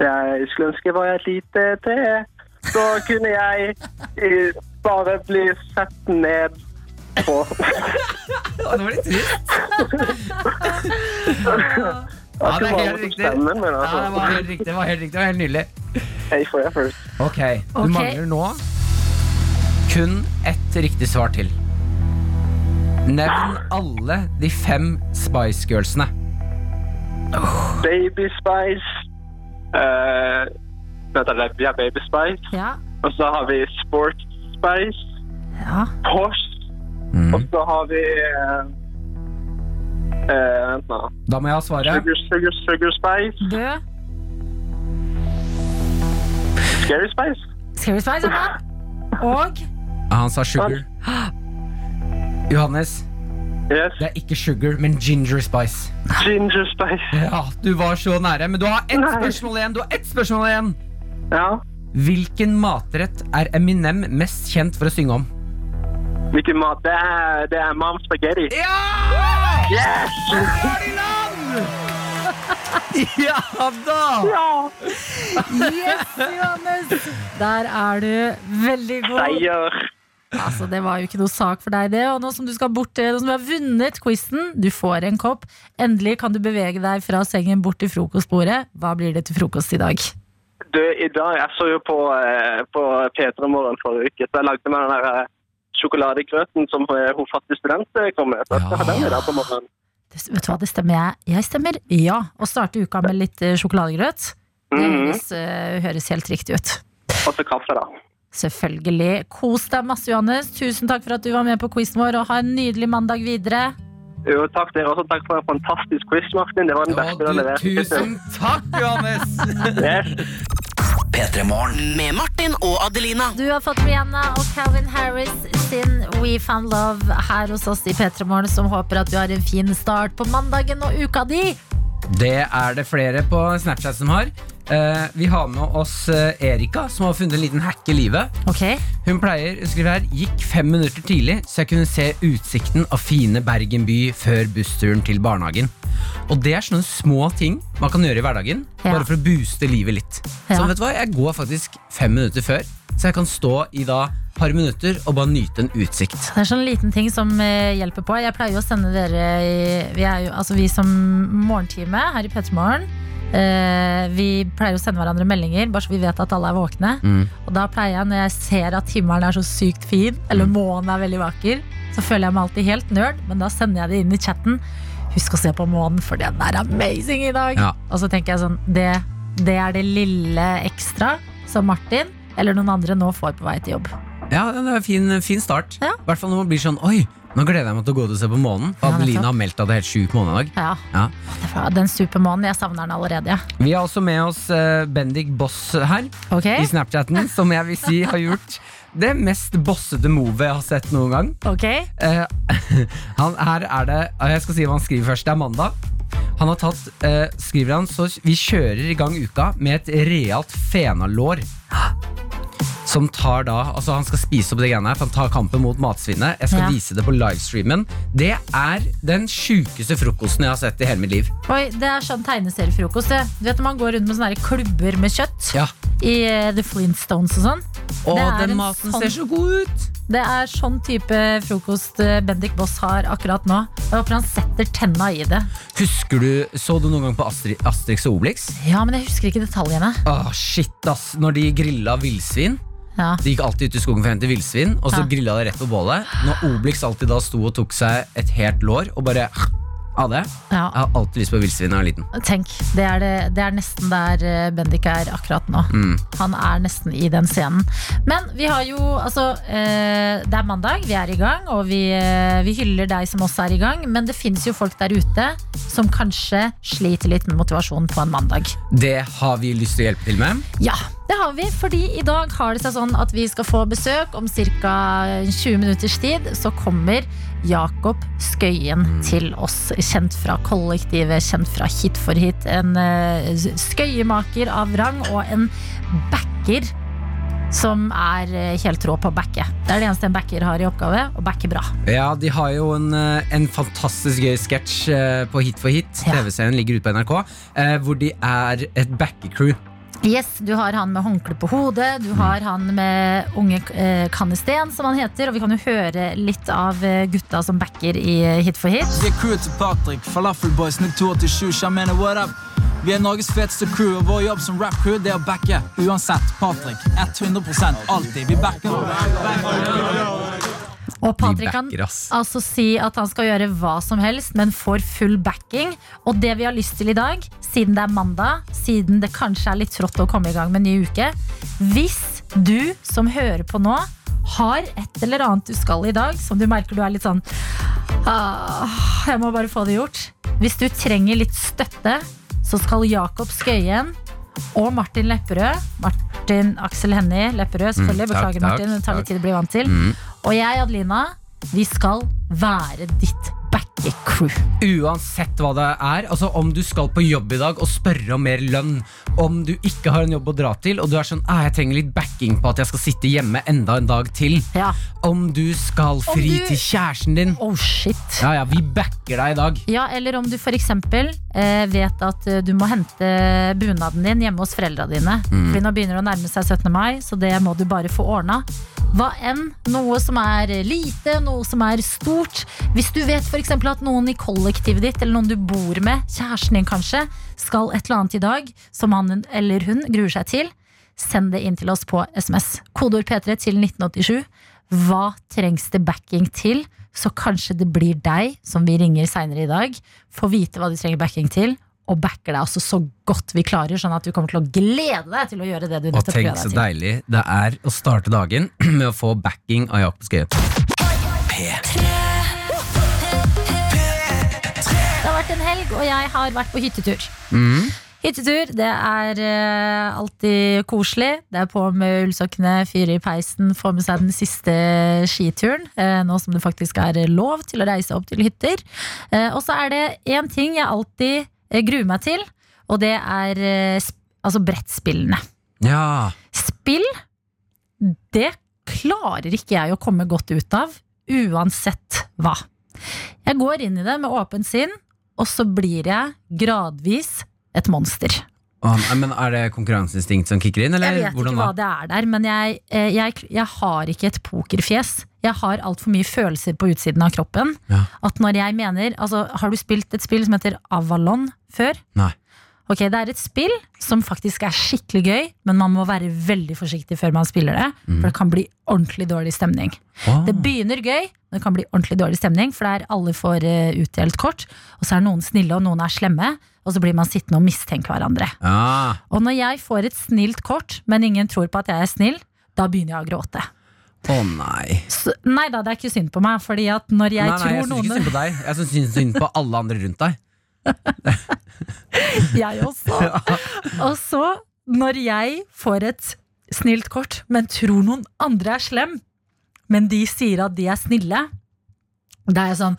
Jeg skulle ønske jeg var et lite tre. Så kunne jeg eh, bare bli sett ned på. Å, det var litt trist. Ja, det var helt riktig. stemmen, men Ja, det altså. var helt riktig. Det var helt riktig, det var helt nydelig. Hey for først. Ok, du Ok. mangler nå kun ett riktig svar til. Nevn alle de fem Spice Girlsene. Baby Spice. Uh, vi har Baby Spice. Ja. Og så har vi Sports Spice. ja. Posh. Mm. Og så har vi eh, eh, Vent nå. Da må jeg ha svaret. Sugar, sugar, sugar Spice. Bø. Scary Spice. Scary Spice, ja. Og Han sa sugar. Johannes, Yes. det er ikke sugar, men ginger spice. Ginger Spice. Ja, Du var så nære, men du har ett Nei. spørsmål igjen. Du har ett spørsmål igjen Ja. Hvilken matrett er Eminem mest kjent for å synge om? Hvilken mat? Det er, det er mom spaghetti. Ja! Yes! Ja da! Ja! Yes, Johannes! Der er du veldig god. Seier. Altså, det var jo ikke noe sak for deg, det. Og nå som du skal bort til, nå som du har vunnet quizen, du får en kopp. Endelig kan du bevege deg fra sengen bort til frokostbordet. Hva blir det til frokost i dag? Du, i dag, jeg så jo på, eh, på P3 Morgen forrige uke, så jeg lagde meg den der eh, sjokoladegrøten som eh, hun fattige student eh, kom med. Så jeg skal ha den i dag på morgenen. Det, vet du hva, det stemmer jeg. Jeg stemmer ja. Å starte uka med litt eh, sjokoladegrøt, det Mhm. høres, eh, høres helt riktig ut. Og så kaffe, da. Selvfølgelig. Kos deg masse, Johannes. Tusen takk for at du var med på quizen vår, og ha en nydelig mandag videre. Jo, takk dere også. Takk for en fantastisk quiz, Martin. Det var den beste du har levert. tusen takk, Johannes! Yes. P3 Med Martin og Adelina. Du har fått Rihanna og Calvin Harris sin We Found Love her hos oss i P3 Morgen, som håper at du har en fin start på mandagen og uka di. Det er det flere på Snapchat som har. Uh, vi har med oss eh, Erika, som har funnet en liten hack i livet. Okay. Hun pleier å skrive her Gikk fem minutter tidlig, så jeg kunne se utsikten av fine Bergen by før bussturen til barnehagen. Og det er sånne små ting man kan gjøre i hverdagen, Ja. bare for å booste livet litt. Ja. Så vet du hva, jeg går faktisk fem minutter før, så jeg kan stå i da par minutter og bare nyte en utsikt. Det er sånn liten ting som eh, hjelper på. Jeg pleier jo å sende dere Vi er jo, altså vi som morgentime her i P3 Morgen. eh, vi pleier å sende hverandre meldinger, bare så vi vet at alle er våkne. Mm. Og da pleier jeg, når jeg ser at himmelen er så sykt fin, eller månen er veldig vakker, så føler jeg meg alltid helt nerd, men da sender jeg det inn i chatten. Husk å se på månen, for den er amazing i dag. Ja. Og så tenker jeg sånn, det, det er det lille ekstra som Martin eller noen andre nå får på vei til jobb. Ja, det er en fin, fin start. Ja. I hvert fall når man blir sånn Oi, nå gleder jeg meg til å gå ut og se på månen. For Ja, Adelina har meldt at det er helt sjuk måne i dag. Ja, Ja. Den supermånen, jeg savner den allerede. Ja. Vi har også med oss eh, Bendik Boss her okay. i Snapchatten, som jeg vil si har gjort det mest bossete movet jeg har sett noen gang. ok Uh, han, her er det eh, Jeg skal si hva han skriver først. Det er mandag. Han har tatt, uh, skriver han, så vi kjører i gang uka med et realt fenalår. Som tar da, altså Han skal spise opp det greiene her, for han tar kampen mot matsvinnet. Jeg skal Ja. vise det på livestreamen. Det er den sjukeste frokosten jeg har sett i hele mitt liv. Oi, Det er sånn tegneseriefrokost. det. Du vet når man går rundt med sånne her klubber med kjøtt Ja. i eh, The Flintstones og sånn? Og Det er den en maten sånn- ser så god ut! Det er sånn type frokost eh, Bendik Boss har akkurat nå. Jeg håper han setter tenna i det. Husker du, Så du noen gang på Astri, Asterix og Obelix? Ja, men jeg husker ikke detaljene. Åh, shit ass, Når de grilla villsvin Ja. De gikk alltid ut i skogen for å hente villsvin, og så Ja. grilla de rett på bålet. Når Obelix alltid da sto og tok seg et helt lår og bare av det. ja. Jeg har alltid lyst på villsvin da jeg var liten. Tenk, det er, det, det er nesten der eh, Bendik er akkurat nå. Mm. Han er nesten i den scenen. Men vi har jo altså eh, Det er mandag, vi er i gang, og vi, eh, vi hyller deg som også er i gang. Men det fins jo folk der ute som kanskje sliter litt med motivasjon på en mandag. Det har vi lyst til å hjelpe til med. Ja, det har vi, fordi i dag har det seg sånn at vi skal få besøk om ca. 20 minutters tid. Så kommer Jakob Skøyen til oss, kjent fra kollektivet, kjent fra Hit for hit. En eh, skøyemaker av rang og en backer som er eh, helt rå på å backe. Det er det eneste en backer har i oppgave, å backe bra. Ja, De har jo en, eh, en fantastisk gøy sketsj på Hit for hit. TV-serien ligger ute på NRK. Hvor de er et backecrew. Yes, Du har han med håndkle på hodet, du har han med unge eh, Kannesten, som han heter. Og vi kan jo høre litt av eh, gutta som backer i eh, Hit for hit. Det er crewet til Patrick, Falafelboys 9287, Shamene, what up? Vi er Norges feteste crew, og vår jobb som rap-crew det er å backe. Uansett, Patrick. 100% alltid. Vi backer. Og Patrick kan altså si at han skal gjøre hva som helst, men får full backing. Og det vi har lyst til i dag, siden det er mandag, siden det kanskje er litt trått å komme i gang med en ny uke Hvis du som hører på nå, har et eller annet du skal i dag, som du merker du er litt sånn ah, Jeg må bare få det gjort. Hvis du trenger litt støtte, så skal Jakob Skøyen og Martin Lepperød Martin Aksel Hennie Lepperød, selvfølgelig. Mm, takk, Beklager, takk, Martin. Det tar litt tid å bli vant til. Mm. Og jeg, Adelina, vi skal være ditt ikke crew. Uansett hva det er, altså om du skal på jobb i dag og spørre om mer lønn, om du ikke har en jobb å dra til, og du er sånn «Ah, jeg trenger litt backing på at jeg skal sitte hjemme enda en dag til, Ja. om du skal fri du- til kjæresten din Oh shit. Ja, ja, vi backer deg i dag. Ja, eller om du f.eks. Eh, vet at eh, du må hente bunaden din hjemme hos foreldra dine. For nå begynner det å nærme seg 17. mai, så det må du bare få ordna. Hva enn. Noe som er lite, noe som er stort. Hvis du vet f.eks. at noen i kollektivet ditt, eller noen du bor med, kjæresten din kanskje, skal et eller annet i dag som han eller hun gruer seg til, send det inn til oss på SMS. Kodeord P3 til 1987. Hva trengs det backing til? Så kanskje det blir deg som vi ringer seinere i dag. Får vite hva de trenger backing til, og backer deg også så godt vi klarer, sånn at du kommer til å glede deg til å gjøre det du nettopp gleder deg til. Og tenk så deilig det er å starte dagen med å få backing av Jakob Skøyen. En helg, og jeg har vært på hyttetur. Hyttetur, det er uh, alltid koselig. Det er på med ullsokkene, fyre i peisen, få med seg den siste skituren. Uh, nå som det faktisk er lov til å reise opp til hytter. Uh, og så er det én ting jeg alltid gruer meg til, og det er altså brettspillene. Ja. Spill, det klarer ikke jeg å komme godt ut av, uansett hva. Jeg går inn i det med åpent sinn, og så blir jeg gradvis et monster. Men er det konkurranseinstinkt som kicker inn, eller Jeg vet hvordan ikke hva det er der, men jeg, eh, jeg, jeg har ikke et pokerfjes. Jeg har altfor mye følelser på utsiden av kroppen. Ja. At når jeg mener altså, Har du spilt et spill som heter Avalon før? Nei. Ok, Det er et spill som faktisk er skikkelig gøy, men man må være veldig forsiktig før man spiller det. For det kan bli ordentlig dårlig stemning. Å. Det begynner gøy, men det kan bli ordentlig dårlig stemning. For der alle får uh, utdelt kort, og så er noen snille og noen er slemme. Og så blir man sittende og mistenke hverandre. Ah. Og når jeg får et snilt kort, men ingen tror på at jeg er snill, da begynner jeg å gråte. Å nei. Så, nei da, det er ikke synd på meg, fordi at når jeg nei, nei, tror jeg syns ikke synd på deg. Jeg syns synd på alle andre rundt deg. Jeg også. Og så, når jeg får et snilt kort, men tror noen andre er slem, men de sier at de er snille, da er jeg sånn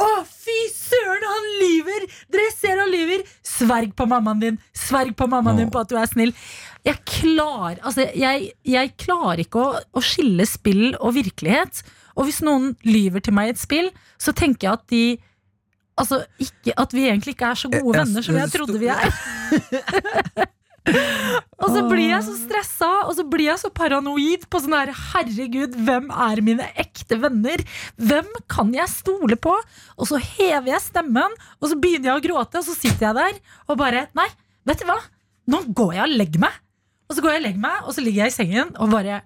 å, fy søren, han lyver! Dere ser han lyver! Sverg på mammaen din! Sverg på mammaen din på at du er snill! Jeg, klar, altså, jeg, jeg klarer ikke å, å skille spill og virkelighet. Og hvis noen lyver til meg i et spill, så tenker jeg at de Altså, ikke, at vi egentlig ikke er så gode Jeg- venner som jeg trodde vi er. og så blir jeg så stressa, og så blir jeg så paranoid på sånn her Herregud, hvem er mine ekte venner? Hvem kan jeg stole på? Og så hever jeg stemmen, og så begynner jeg å gråte, og så sitter jeg der og bare Nei, vet du hva? Nå går jeg og legger meg. Og så går jeg og legger meg, og så ligger jeg i sengen og bare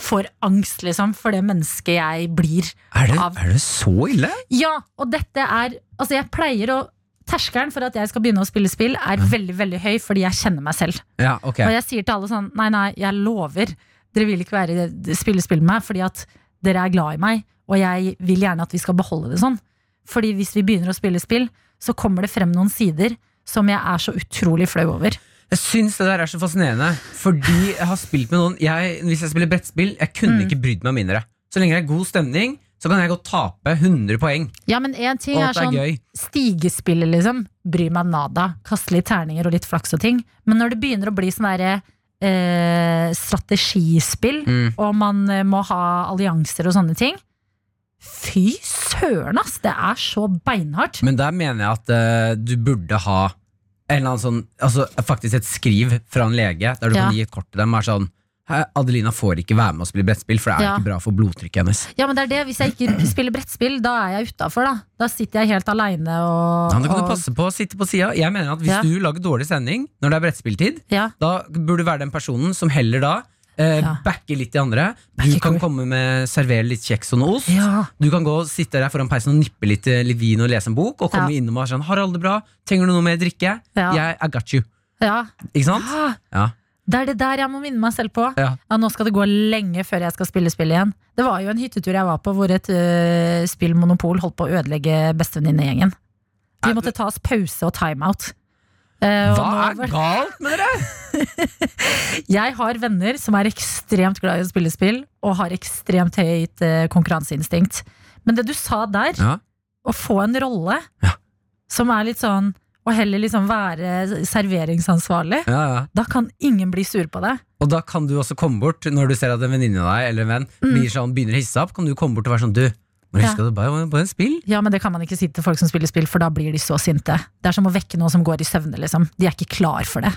får angst, liksom, for det mennesket jeg blir Er det, av er det så ille? ja, og dette er Altså jeg pleier å Terskelen for at jeg skal begynne å spille spill er veldig veldig høy fordi jeg kjenner meg selv. Ja, okay. Og jeg sier til alle sånn Nei, nei, jeg lover. Dere vil ikke være spille spill med meg fordi at dere er glad i meg, og jeg vil gjerne at vi skal beholde det sånn. Fordi hvis vi begynner å spille spill, så kommer det frem noen sider som jeg er så utrolig flau over. Jeg syns det der er så fascinerende, fordi jeg har spilt med noen jeg, Hvis jeg spiller brettspill, jeg kunne Mm. ikke brydd meg mindre. Så lenge det er god stemning, så kan jeg godt tape 100 poeng. Ja, men en ting er er sånn gøy. Stigespillet, liksom. Bry meg nada. Kaste litt terninger og litt flaks og ting. Men når det begynner å bli sånn derre eh, strategispill, Mm. og man eh, må ha allianser og sånne ting Fy søren, ass! Det er så beinhardt. Men der mener jeg at eh, du burde ha en eller annen sånn Altså faktisk et skriv fra en lege der du Ja. kan gi et kort til dem. Er sånn Adelina får ikke være med og spille brettspill, for det er Ja. ikke bra for blodtrykket hennes. Ja, men det er det. Hvis jeg ikke spiller brettspill, da er jeg utafor, da. Da sitter jeg helt aleine og, Ja, da kan du passe på å sitte på sida. Jeg mener at hvis Ja. du lager dårlig sending når det er brettspilltid, da burde du være den personen som heller da eh, Ja. Backe litt de andre. Du Backer kan cool. komme med servere litt kjeks og noe ost. Ja. Du kan gå og sitte der foran peisen og nippe litt, eh, litt vin og lese en bok, og komme Ja. innom og være sånn 'Harald, det bra? Trenger du noe mer drikke?' Ja. Jeg I got you. ja. Ikke sant? Ah, Ja. Det er det der jeg må minne meg selv på. Ja. Nå skal det gå lenge før jeg skal spille spill igjen. Det var jo en hyttetur jeg var på hvor et uh, spillmonopol holdt på å ødelegge bestevenninnegjengen. Vi måtte ta oss pause og timeout. Eh, og Hva er galt med dere?! Jeg har venner som er ekstremt glad i å spille spill, og har ekstremt høyt eh, konkurranseinstinkt. Men det du sa der, Ja. å få en rolle Ja. som er litt sånn Å heller liksom være serveringsansvarlig. Ja, ja. Da kan ingen bli sur på deg. Og da kan du også komme bort når du ser at en venninne av deg eller en venn blir sånn, begynner å hisse opp. Kan du komme bort og være sånn Du, må Ja. at du bare på en spill? Ja, men det kan man ikke si til folk som spiller spill, for da blir de så sinte. Det er som å vekke noen som går i søvne, liksom. De er ikke klar for det.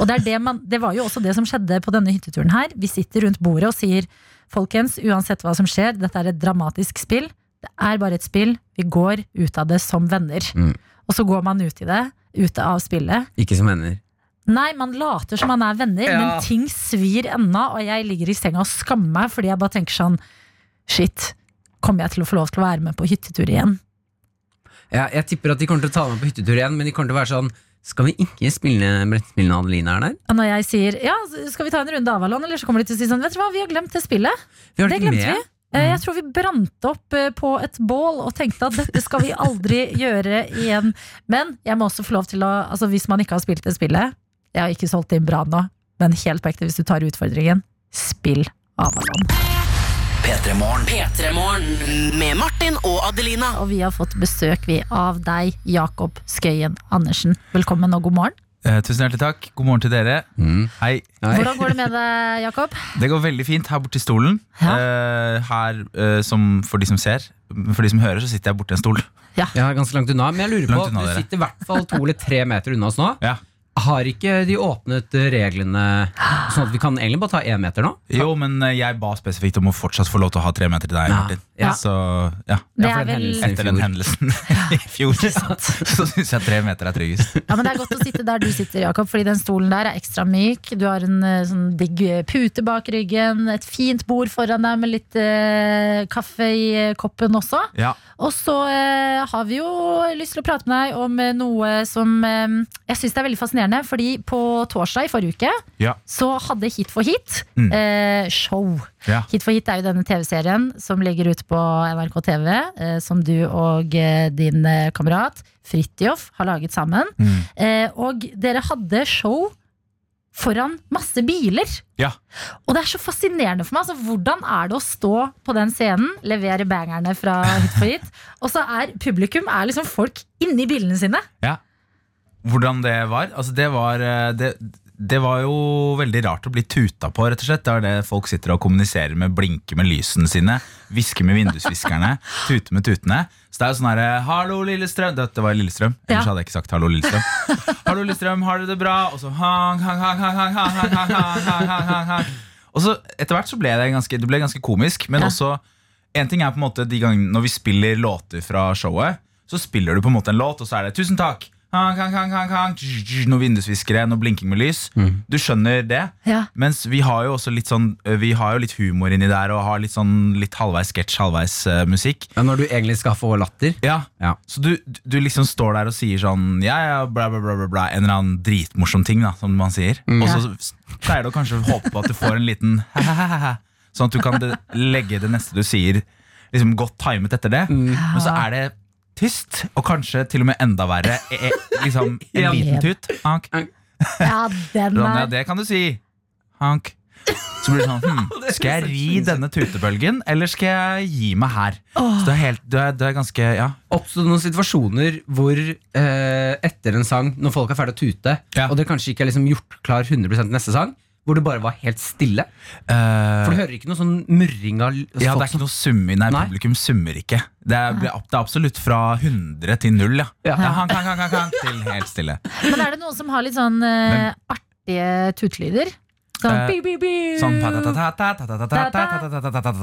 Og det, er det, man, det var jo også det som skjedde på denne hytteturen her. Vi sitter rundt bordet og sier folkens, uansett hva som skjer, dette er et dramatisk spill. Det er bare et spill. Vi går ut av det som venner. Mm. Og så går man ut i det, ute av spillet. Ikke som venner. Nei, man later som man er venner, Ja. men ting svir ennå, og jeg ligger i senga og skammer meg fordi jeg bare tenker sånn Shit, kommer jeg til å få lov til å være med på hyttetur igjen? Ja, jeg tipper at de kommer til å ta meg på hyttetur igjen, men de kommer til å være sånn Skal vi ikke spille brettspillene Adeline er der? Når jeg sier ja, skal vi ta en runde Avalon, eller så kommer de til å si sånn Vet du hva, vi har glemt det spillet. Vi har Det glemte med. vi. Eh, Jeg tror vi brant opp eh, på et bål og tenkte at dette skal vi aldri gjøre igjen. Men jeg må også få lov til å Altså hvis man ikke har spilt det spillet Jeg har ikke solgt inn bra nå, men helt på ekte, hvis du tar utfordringen, spill Avalon. P3 Morgen. P3morgen med Martin og Adelina. Og vi har fått besøk vi av deg, Jakob Skøyen Andersen. Velkommen og god morgen. Eh, tusen hjertelig takk. God morgen til dere. Mm. Hei. Hei. Hvordan går det med deg, Jakob? Det går veldig fint her borte i stolen. Ja. Eh, her, eh, som for de som ser. For de som hører, så sitter jeg borti en stol. Jeg er ganske langt unna, men jeg lurer på unna Du dere. sitter i hvert fall to eller tre meter unna oss nå. Ja. Har ikke de åpnet eh, reglene sånn at vi kan egentlig bare ta én meter nå? Jo, men eh, jeg ba spesifikt om å fortsatt få lov til å ha tre meter til deg, Ja. Martin. Ja. Så ja. Det Ja, er den vel. Etter den hendelsen i fjor, så syns jeg tre meter er tryggest. Ja, men Det er godt å sitte der du sitter, Jakob, fordi den stolen der er ekstra myk. Du har en eh, sånn digg pute bak ryggen, et fint bord foran deg med litt eh, kaffe i koppen også. Ja. Og så eh, har vi jo lyst til å prate med deg om noe som eh, jeg syns er veldig fascinerende. Fordi på torsdag i forrige uke Ja. så hadde Hit for hit Mm. eh, show. Ja. Hit for hit er jo denne TV-serien som ligger ute på NRK TV, eh, som du og eh, din eh, kamerat Fridtjof har laget sammen. Mm. Eh, og dere hadde show foran masse biler. Ja. Og det er så fascinerende for meg. Altså, hvordan er det å stå på den scenen, levere bangerne fra Hit for hit, og så er publikum er liksom folk inni bilene sine? Hvordan det var? Altså, det var eh, det, det var jo veldig rart å bli tuta på, rett og slett. Det er det folk sitter og kommuniserer med, blinker med lysene sine, hvisker med vindusviskerne, tuter med tutene. Så det er jo sånn herre Hallo, Lillestrøm. Dette var Lillestrøm. Ellers Ja. hadde jeg ikke sagt hallo, Lillestrøm. Hallo, Lillestrøm, har dere det bra? Og så hang, hang, hang, hang, hang, hang, hang, hang, hang, hang, hang. Og så etter hvert så ble det ganske, det ble ganske komisk, men Ja. også En ting er på en måte de gangene når vi spiller låter fra showet, så spiller du på en måte en låt, og så er det 'tusen takk'. Noen vindusviskere, noe blinking med lys. Du skjønner det. Ja. Mens vi har jo også litt sånn Vi har jo litt humor inni der, og har litt sånn litt halvveis sketsj, halvveis uh, musikk. Ja, når du egentlig skal få latter. Ja, Ja. Så du, du liksom står der og sier sånn Ja, ja, bla, bla, bla, bla, bla En eller annen dritmorsom ting, da, som man sier. Og så pleier du kanskje å håpe på at du får en liten Sånn at du kan legge det neste du sier, liksom godt timet etter det. Men så er det tyst, og kanskje til og med enda verre. E, e, liksom en liten tut. Hank. Ja, den Ronja, er det kan du si. Hank. Så blir det sånn hm, Skal jeg ri denne tutebølgen, eller skal jeg gi meg her? Så det er, helt, det er, det er ganske Ja. Oppstod noen situasjoner hvor eh, etter en sang, når folk er ferdig å tute, Ja. og det kanskje ikke er liksom gjort klar 100 til neste sang, hvor det bare var helt stille? Uh, For du hører ikke noe sånn murring av Ja, det er ikke noe summing. Nei, nei, publikum summer ikke. Det er, det er, absolutt fra 100 til 0, ja. ja. ja han, han, han, han, til helt stille. Men er det noen som har litt sånn uh, artige tutelyder? Sånn,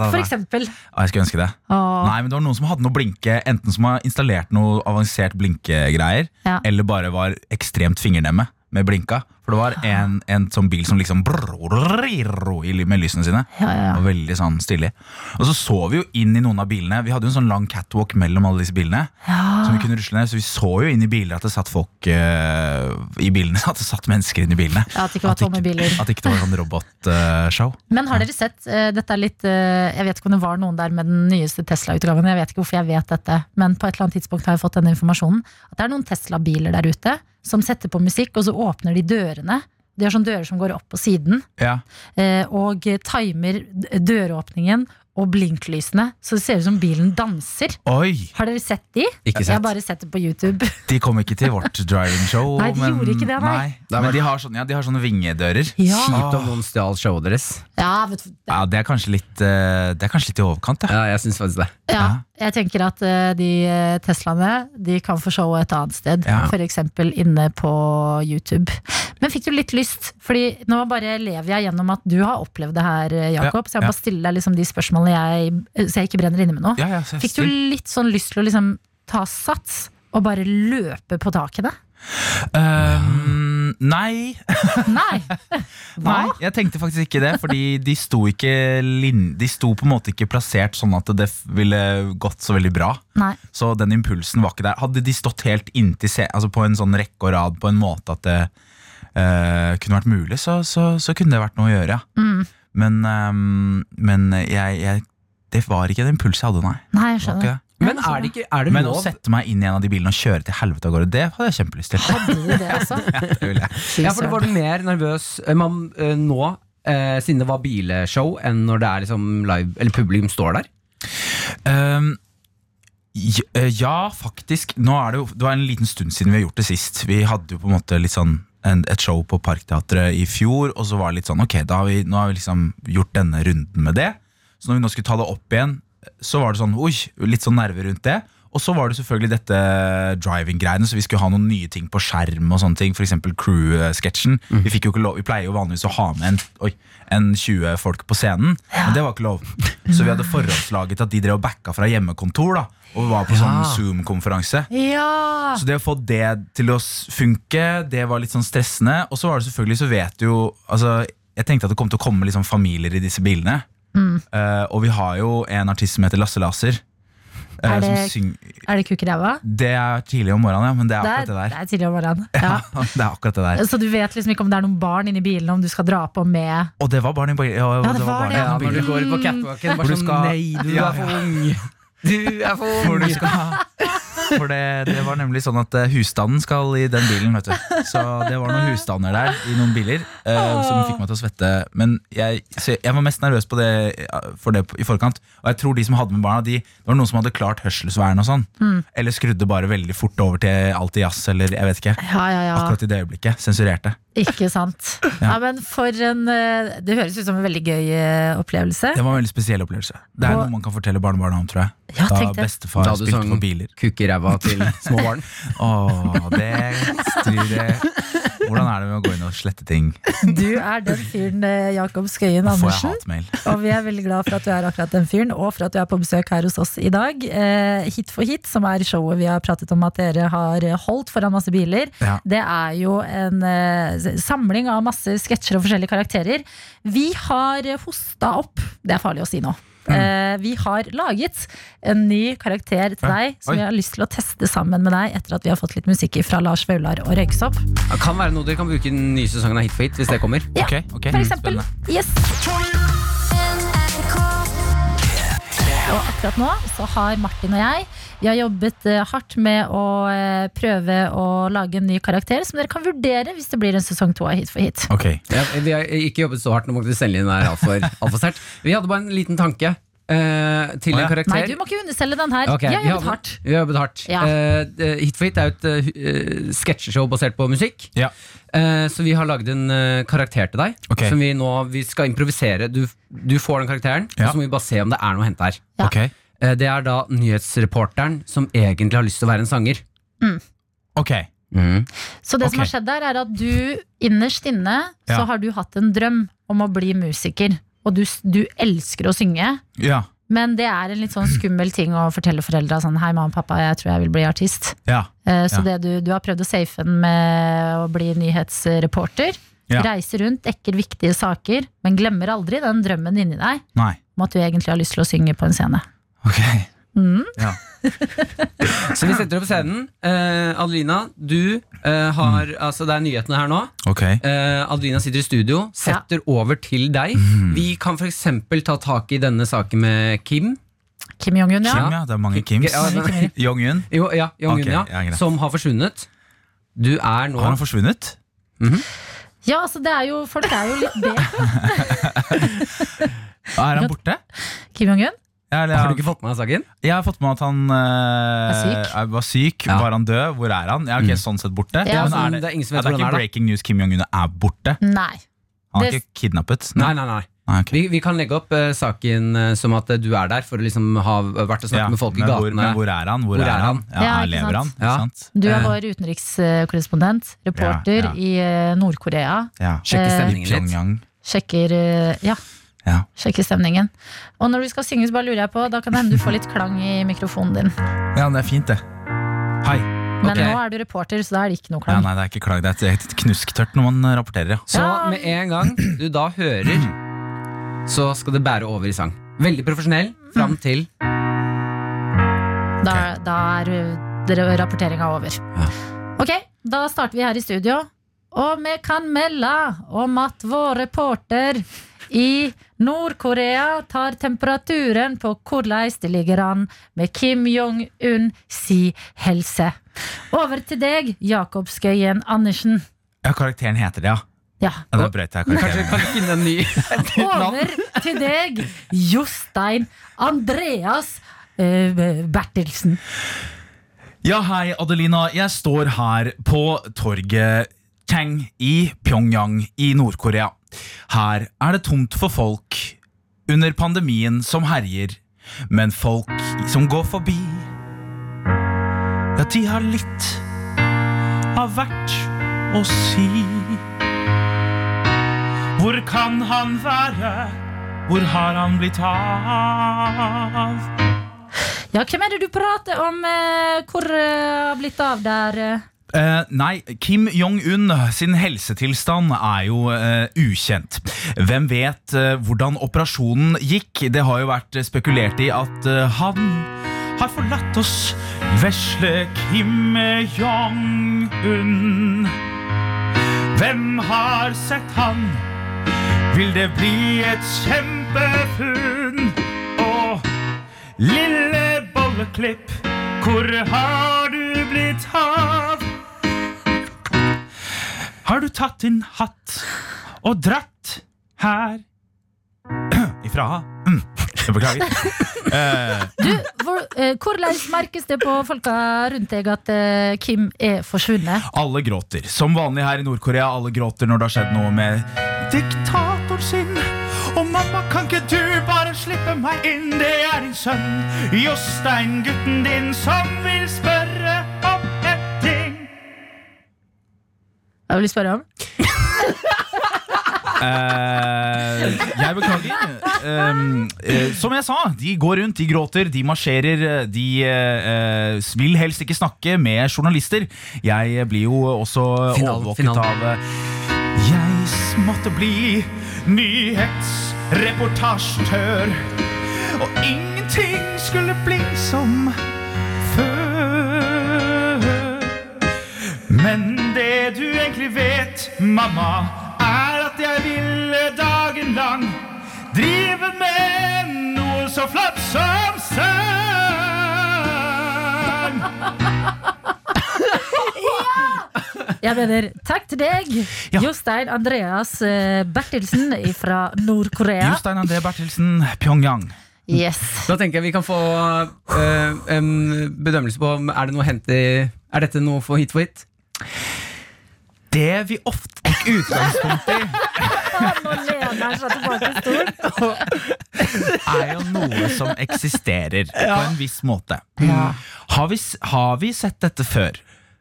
For eksempel. Ah, jeg skulle ønske det. Oh. Nei, men det var noen som hadde noe blinke, enten som har installert noe avansert blinkegreier, ja. eller bare var ekstremt fingernemme med blinka. For det var en, en sånn bil som liksom med lysene sine. Og veldig sånn stilig. Og så så vi jo inn i noen av bilene. Vi hadde jo en sånn lang catwalk mellom alle disse bilene. Som vi kunne rusle ned Så vi så jo inn i biler at det satt folk uh, i bilene. At det satt mennesker inn i bilene. Ja, at det ikke var tomme biler. At ikke var sånn robotshow. Men har dere sett, uh, dette er litt Jeg vet ikke om det var noen der med den nyeste Tesla-utgaven. Jeg vet ikke hvorfor jeg vet dette, men på et eller annet tidspunkt har jeg fått denne informasjonen. At det er noen Tesla-biler der ute som setter på musikk, og så åpner de dørene. De har sånne dører som går opp på siden, ja. eh, og timer døråpningen og blinklysene, så det ser ut som bilen danser. Oi! Har dere sett de? Ikke sett. Jeg har bare sett det på YouTube. De kom ikke til vårt driving show. Nei, de men, gjorde ikke det, nei. Men de har, sånne, ja, de har sånne vingedører. Ja, Kjipt om noen stjal showet deres. ja, vet du, Ja, det er kanskje litt, eh, det er kanskje litt i overkant. Ja. Ja, jeg syns faktisk det. ja, jeg tenker at eh, de eh, Teslaene De kan få showet et annet sted, Ja. for eksempel inne på YouTube. Men fikk du litt lyst? Fordi nå bare lever jeg gjennom at du har opplevd det her, Jakob. Ja, Så jeg må bare stille deg liksom de spørsmålene jeg, så jeg ikke brenner inne med noe. Ja, ja, Fikk du litt sånn lyst til å liksom ta sats og bare løpe på takene? Um, nei. Nei! Nei, jeg tenkte faktisk ikke det. Fordi de sto, ikke de sto på en måte ikke plassert sånn at det ville gått så veldig bra. Nei. Så den impulsen var ikke der. Hadde de stått helt inntil se altså på en sånn rekke og rad på en måte at det uh, kunne vært mulig, så, så, så kunne det vært noe å gjøre. Mm. Men, um, men jeg, jeg, det var ikke den impulsen jeg hadde, nei. Nei, jeg Det skjønner. det. Men er det ikke er det Men å sette meg inn i en av de bilene og kjøre til helvete av gårde, det hadde jeg kjempelyst til. Hadde du det, altså? Det ville jeg. Ja, for Var du mer nervøs eh, man, uh, nå, uh, siden det var bileshow, enn når det er liksom live, eller publikum står der? Um, ja, faktisk. Nå er det jo Det var en liten stund siden vi har gjort det sist. Vi hadde jo på en måte litt sånn en, et show på Parkteatret i fjor, og så var det litt sånn Ok, har vi, nå har vi liksom gjort denne runden med det. Så når vi nå skulle ta det opp igjen, så var det sånn Oi, litt sånn nerver rundt det. Og så var det selvfølgelig dette driving-greiene, så vi skulle ha noen nye ting på skjerm. og sånne ting, F.eks. crew-sketsjen. Vi, ikke lov- vi pleier jo vanligvis å ha med en, oi, en 20 folk på scenen, men det var ikke lov. Så vi hadde forhåndslaget at de drev og backa fra hjemmekontor. da Og var på sånn Zoom-konferanse. Ja! Så det å få det til å funke, det var litt sånn stressende. Og så var det selvfølgelig, så vet du jo altså, Jeg tenkte at det kom til å komme liksom familier i disse bilene. Eh, og vi har jo en artist som heter Lasse Laser. Er det- syng- Er det kuk i ræva? det er tidlig om morgenen, ja. Men det er Det er, akkurat det der. det er tidlig om morgenen. Ja. det er akkurat det der. Så du vet liksom ikke om det er noen barn inni bilen, om du skal dra på med Og det var barn i bilen. ja, Ja, det var barn det, ja. Ja, når du går på catwalken, Hvor bare sånn skal- Nei, du Ja, er for ung! Du er for Hvor ung! du skal For det, det var nemlig sånn at eh, husstanden skal i den bilen, vet du. Så det var noen husstander der i noen biler uh, som fikk meg til å svette. Men jeg, så jeg var mest nervøs på det, for det i forkant. Og jeg tror de som hadde med barna, de, det var noen som hadde klart hørselsvern og sånn. Eller skrudde bare veldig fort over til alt i jazz, eller jeg vet ikke. Ja, ja, ja. Akkurat i det øyeblikket. Sensurerte. Ikke sant. Ja. men for en eh, Det høres ut som en veldig gøy opplevelse. Det var en veldig spesiell opplevelse. Det er Og- noe man kan fortelle barnebarna om, tror jeg. Ja, da bestefar Da spilte sånn på biler. kukk i ræva til små barn. Åh, det styrer det. Hvordan er det med å gå inn og slette ting? Du er den fyren, eh, Jakob Skøyen Andersen. hatmail. Og vi er veldig glad for at du er akkurat den fyren, og for at du er på besøk her hos oss i dag. Eh, hit for hit, som er showet vi har pratet om at dere har holdt foran masse biler. Ja. Det er jo en eh, samling av masse sketsjer og forskjellige karakterer. Vi har hosta opp, det er farlig å si nå. Eh, vi har laget en ny karakter til deg som Oi. vi har lyst til å teste sammen med deg etter at vi har fått litt musikk fra Lars Vaular og Røyksopp. Det kan være noe dere kan bruke i den nye sesongen av Hit for hit, hvis det kommer. Ja, okay, okay. For eksempel. Spennende. Yes. Og akkurat nå så har Martin og jeg Vi har jobbet eh, hardt med å eh, prøve å lage en ny karakter som dere kan vurdere hvis det blir en sesong to av Hit for hit. Okay. Ja, vi har ikke jobbet så hardt, nå må vi selge inn her altfor sterkt. Vi hadde bare en liten tanke eh, til oh, ja. en karakter. Nei, du må ikke underselge den her. Okay. Vi har jobbet hardt. Vi har jobbet hardt. Ja. Eh, hit for hit er jo et eh, sketsjeshow basert på musikk. Ja. Uh, så vi har lagd en karakter til deg. okay. Som vi nå vi skal improvisere. Du, du får den karakteren, Ja. og så må vi bare se om det er noe å hente her. Ja. ok, Eh, det er da nyhetsreporteren som egentlig har lyst til å være en sanger. ok. Så det som har skjedd der, er at du innerst inne så har du hatt en drøm om å bli musiker. Og du, du elsker å synge. Ja, Men det er en litt sånn skummel ting å fortelle foreldra sånn Hei, mamma og pappa, jeg tror jeg vil bli artist. ja, Eh, Så Ja. det du, du har prøvd å safe den med å bli nyhetsreporter. Ja. Reise rundt, dekker viktige saker, men glemmer aldri den drømmen inni deg nei. om at du egentlig har lyst til å synge på en scene. Ok. Mm. Ja. Så vi setter opp scenen. Eh, Adelina, du eh, har Altså, det er nyhetene her nå. Okay. Uh, Adelina sitter i studio, setter over til deg. Vi kan f.eks. ta tak i denne saken med Kim. Kim Jong-un, ja. Kim, ja. Det er mange Kims. Ja, Jong-un. Jo, ja, Jong okay, ja, ja, som har forsvunnet. Du er nå Har han forsvunnet? Ja, altså det er jo Folk er jo litt det. Er han borte? Kim Jong-un? Ja, eller, Har du ikke fått med deg saken? Jeg har fått med at han eh, syk? er- var syk. Ja. Var han død? Hvor er han? Ja, ok, Sånn sett borte. Ja, Men er det, det er ingen som vet er det ikke er, da. breaking news Kim Jong-un er borte? Nei. Han er Det- ikke kidnappet? Nei, nei, nei. Nei, Okay. Vi, vi kan legge opp uh, saken uh, som at du er der for å liksom ha vært og snakket Ja, med folk i gatene. hvor, men hvor er han? Hvor, er han? Ja, Ja, her lever han? sant? han? Ja. sant? Du er vår utenrikskorrespondent, reporter Ja, ja. i uh, Nord-Korea. Ja. Sjekke Eh, stemningen litt. Pyongyang. Sjekker Ja, Ja. Sjekke stemningen. Og når du skal synge, så bare lurer jeg på, da kan det hende du får litt klang i mikrofonen din. ja, det er fint, det. Hei. Men okay. nå er du reporter, så da er det ikke noe Ja, klang. nei, det er ikke klang. Det er et knusktørt når man rapporterer. Ja. Så Ja. med en gang du da hører, så skal det bære over i sang. Veldig profesjonell fram til Da, da er rapporteringa over. Ok, da starter vi her i studio. Og vi kan melde om at vår reporter i Nord-Korea tar temperaturen på hvordan det ligger an med Kim Jong-un si helse. Over til deg, Jakob Skøyen Andersen. ja, karakteren heter det, ja. Ja. ja da brøt jeg karakteren. Kanskje vi kan finne en ny navn? Over til deg, Jostein Andreas uh, Bertelsen. Ja, hei, Adelina. Jeg står her på torget Tang i Pyongyang i Nord-Korea. Her er det tomt for folk under pandemien som herjer, men folk som går forbi, ja, de har litt av hvert å si. Hvor kan han være? Hvor har han blitt av? Ja, hvem er det du prater om? eh, Hvor eh, har blitt av der? Eh, nei, Kim Jong-un sin helsetilstand er jo uh, ukjent. Hvem vet uh, hvordan operasjonen gikk? Det har jo vært spekulert i at han har forlatt oss, vesle Kim Jong-un. Hvem har sett han? Vil det bli et kjempefunn? Og lille bolleklipp, hvor har du blitt av? Har du tatt din hatt og dratt her ifra? Mm, beklager. Eh, Du, hvor, eh, hvordan merkes det på folka rundt deg at eh, Kim er forsvunnet? alle gråter. Som vanlig her i Nord-Korea. Alle gråter når det har skjedd noe med diktatoren sin. Og mamma, kan ikke du bare slippe meg inn? Det er din sønn, Jostein, gutten din, som vil spørre Jeg vil spørre om Eh, jeg beklager. Um, eh, som jeg sa, de går rundt, de gråter, de marsjerer. De eh, eh, vil helst ikke snakke med journalister. Jeg blir jo også Final- overvåket final. av eh, Jeg måtte bli nyhetsreportasjetør. Og ingenting skulle bli som før. Men det du egentlig vet, mamma, er at jeg ville dagen lang drive med noe så flott som sang. Jeg mener, takk til deg, Ja. Jostein Andreas Bertilsen Bertelsen fra Nord-Korea. Jostein André Bertelsen, Pyongyang. Yes. Da tenker jeg vi kan få uh, en bedømmelse på om Er det noe å hente i Er dette noe for hit for hit? Det vi ofte tok utgangspunkt i, Nå lener han seg tilbake i stolen. er jo noe som eksisterer på en viss måte. Ja. Har vi, har vi sett dette før?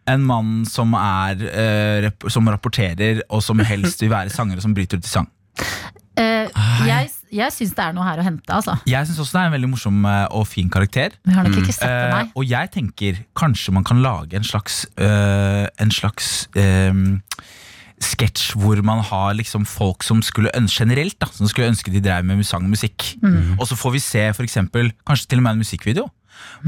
En mann som, er, eh, som rapporterer, og som helst vil være sanger, og som bryter ut i sang. Uh, jeg jeg syns det er noe her å hente, altså. Jeg syns også det er en veldig morsom eh, og fin karakter. Vi har nok ikke sett det, nei. Uh, og jeg tenker kanskje man kan lage en slags uh, En slags eh, sketsj hvor man har liksom folk som skulle ønske generelt da, Som skulle ønske de drev med sang og musikk. Mm. Og så får vi se for eksempel, kanskje til og med en musikkvideo.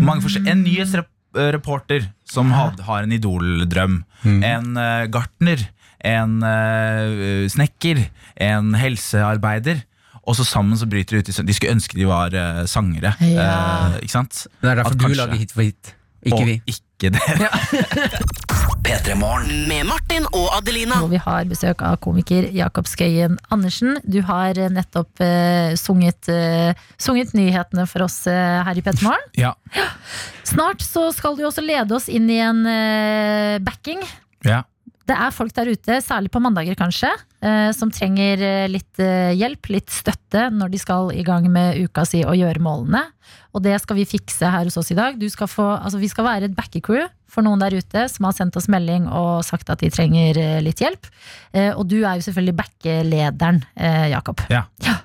Mange en nyhetsreporter som har, har en idoldrøm. En uh, gartner. En uh, snekker. En helsearbeider. Og så sammen så bryter de ut i. De skulle ønske de var uh, sangere. Ja. Uh, ikke sant? Det er derfor At du kanskje- lager hit for hit, ikke og vi. ikke dere. P3 Morgen. Med Martin og Adelina. Hvor vi har besøk av komiker Jakob Skøyen Andersen. Du har eh, nettopp uh, sunget, uh, sunget nyhetene for oss uh, her i P3 Morgen. Ja. Snart så skal du også lede oss inn i en eh, backing. Ja. Det er folk der ute, særlig på mandager kanskje, eh, som trenger eh, litt eh, hjelp, litt støtte når de skal i gang med uka si og gjøre målene. Og det skal vi fikse her hos oss i dag. Du skal få, altså vi skal være et backercrew for noen der ute som har sendt oss melding og sagt at de trenger litt hjelp. Eh, Og du er jo selvfølgelig backelederen, Ja. Jakob.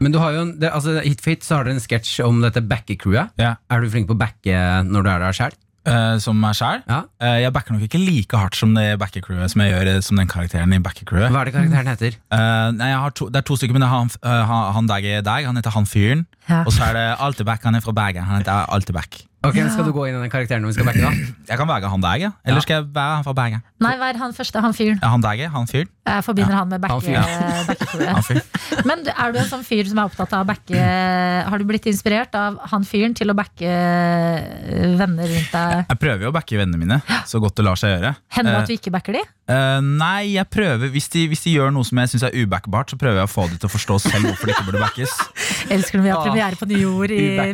Men du har jo en, det, altså, Hit for hit så har dere en sketsj om dette backercrewet. Ja. Er du flink på å backe når du er der sjøl? Eh, som meg sjæl. Ja. Uh, jeg backer nok ikke like hardt som det backer-crewet som jeg gjør eh, som den karakteren i backer-crewet. Hva er det karakteren heter? Uh, nei, jeg har to, det er to stykker, men det er han, uh, han, han deg, han heter han fyren. Ja. Og så er det Alteback, han er fra Bergen. Han heter Alteback. Ok, men Skal du gå inn i den karakteren vi skal backe? da? Jeg kan være han der, ja. Eller Ja. skal jeg være han fra Bergen? Nei, vær han første, han fyren. Ja, han Dag er han fyren. Jeg forbinder han med han backe-. Men er du en sånn fyr som er opptatt av å backe Har du blitt inspirert av han fyren til å backe eh, venner rundt deg? Jeg prøver jo å backe vennene mine så godt det lar seg gjøre. Hender det Eh, at du ikke backer de? Eh, nei, jeg prøver hvis de, hvis de gjør noe som jeg syns er ubackbart, så prøver jeg å få de til å forstå selv hvorfor det ikke burde backes. Elsker når vi har Ah, premiere på nye ord i. Ja,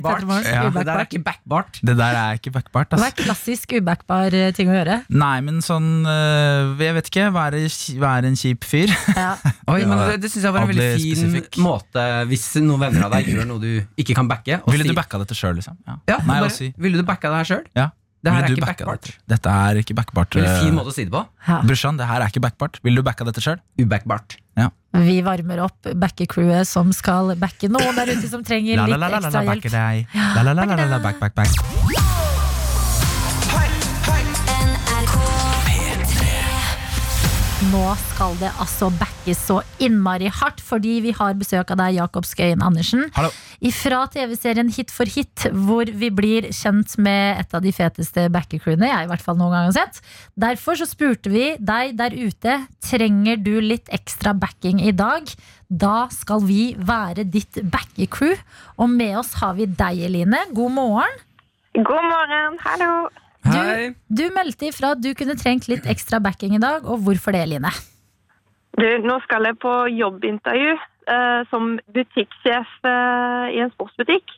Det der er ikke backbart. Det der er ikke backbart. Hva ass. er klassisk ubackbar eh, ting å gjøre? Nei, men sånn uh, Jeg vet ikke. Være, være en kjip fyr. Ja. Oi, men Det, det synes jeg var en veldig fin spesifikk. måte hvis noen venner av deg gjør noe du ikke kan backe. og Ville si- du backa dette sjøl, liksom? Ja. Ja, Nei, bare, si. Ville du backa det her sjøl? Ja. Det her er ikke backbart. Dette? dette er ikke backbart. Veldig fin øh, måte å si det på. Ja. Brushan, det her er ikke backbart. Vil du backa dette sjøl? Ubackbart. Vi varmer opp backecrewet som skal backe noen der ute som trenger litt ekstra hjelp. deg. La la la la la la back, back, back. Nå skal det altså backes så innmari hardt, fordi vi har besøk av deg, Jakob Skøyen Andersen. Hallo. Fra TV-serien Hit for hit, hvor vi blir kjent med et av de feteste backercrewene jeg i hvert fall noen gang har sett. Derfor så spurte vi deg der ute, trenger du litt ekstra backing i dag? Da skal vi være ditt backercrew, og med oss har vi deg, Eline. God morgen. God morgen, hallo. Hei. Du, du meldte ifra at du kunne trengt litt ekstra backing i dag, og hvorfor det, Line? Du, nå skal jeg på jobbintervju eh, som butikksjef eh, i en sportsbutikk.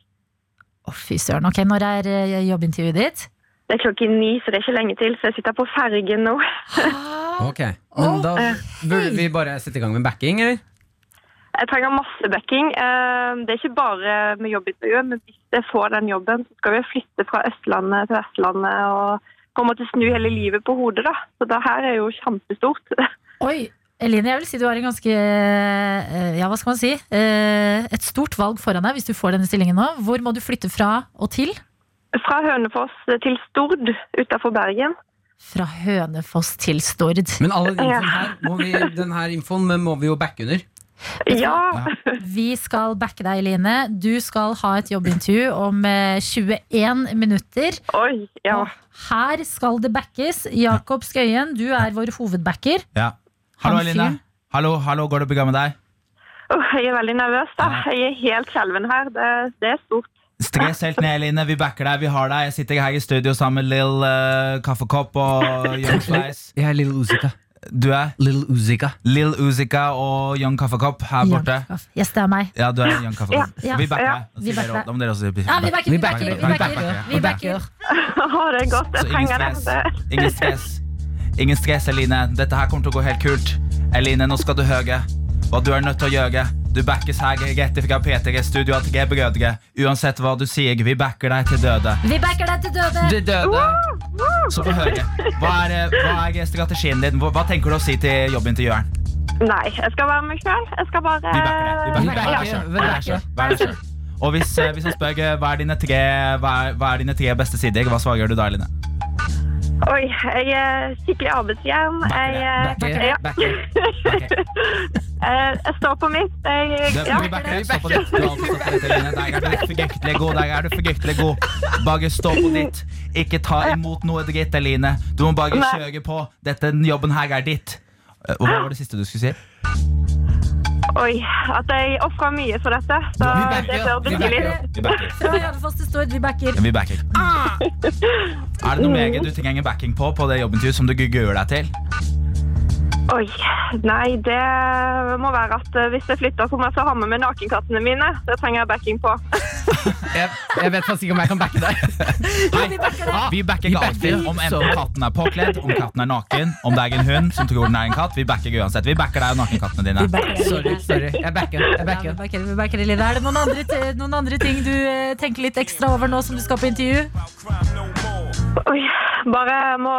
Å, fy søren. Ok, når er eh, jobbintervjuet ditt? Det er klokken ni, så det er ikke lenge til, så jeg sitter på fergen nå. Ok, men Da burde vi bare sette i gang med backing, eller? Jeg trenger masse backing. Eh, det er ikke bare med jobbintervju, men hvis jeg får den jobben, så skal vi flytte fra Østlandet til Vestlandet og kommer til å snu hele livet på hodet, da. Så det her er jo kjempestort. Oi, Eline, jeg vil si du har en ganske eh, Ja, hva skal man si? Eh, Et stort valg foran deg hvis du får denne stillingen nå. Hvor må du flytte fra og til? Fra Hønefoss til Stord utenfor Bergen. Fra Hønefoss til Stord. Men all den infoen her, må vi, denne infoen må vi jo backe under. Ja, Vi skal backe deg, Eline. Du skal ha et jobbintervju om eh, 21 minutter. oi, ja. Og her skal det backes. Jakob Skøyen, du er vår hovedbacker. Ja. Hallo, Han Eline. Hallo, hallo, går det bra med deg? Oh, jeg er veldig nervøs, da. Jeg er helt skjelven her. Det, det er stort. Stress helt ned, Eline. Vi backer deg. Vi har deg. Jeg sitter her i studio sammen med Lill uh, Kaffekopp og Young Slice. Jeg er Lill Uzika. Du er Lill Uzika. Lill Uzika og Young Kaffekopp her borte. Yes, det er meg. Ja, du er Young Kaffekopp. Ja, Vi backer deg. Da Vi backer dere- deg. Da må dere også Ja, vi backer, vi Vi backer. backer, Vi vi backer. backer. Vi backer. Åh, det godt. Jeg ingen trenger det. stress. Ingen stress. Ingen stress, Eline. Dette her kommer til å gå helt kult. Eline, nå skal du høre hva du er nødt til å gjøre. Du backes her rett fra P3 Studio at G Brødre. Uansett hva du sier, vi backer deg til døde. Vi backer deg til døde. Det døde. Så få høre. Hva er, hva er strategien din? Hva, hva tenker du å si til jobbintervjueren? Nei, jeg skal være meg sjøl. Jeg skal bare Vi backer selv. Og hvis, eh, hvis han spør eh, hva er, dine tre, hva, er, hva er dine tre beste sider, hva svarer du da, Eline? Oi, jeg er skikkelig arbeidsjern. Jeg, eh, Backer, ja. backer, backer. Eh, jeg står på mitt. Jeg, Det, ja. vi backer deg. Stå på ditt. Der er du fryktelig god. Der er du fryktelig god. Bare stå på ditt. Ikke ta imot noe dritt, Eline. Du må bare kjøre på. Dette jobben her er ditt. Eh, Og hva var det siste du skulle si? Oi, at jeg ofra mye for dette. Så Vi backer, det bør bety litt. Vi backer. Ja, vi backer. Vi backer. Er det noe meget du trenger backing på på det jobbintervjuet som du gruer deg til? Oi, nei, det må være at eh, hvis jeg flytter, så må jeg ha med meg nakenkattene mine. Det trenger jeg backing på. Jeg, jeg vet faktisk ikke om jeg kan backe deg. Vi backer alltid om enten katten er påkledd, om katten er naken, om det er en hund som tror den er en katt. Vi backer uansett. Vi backer deg og nakenkattene dine. Backer. Sorry, sorry. Jeg backer. Jeg Ja, vi backer. vi backer. Er det noen andre, noen andre ting du eh, tenker litt ekstra over nå som du skal på intervju? Oi, bare må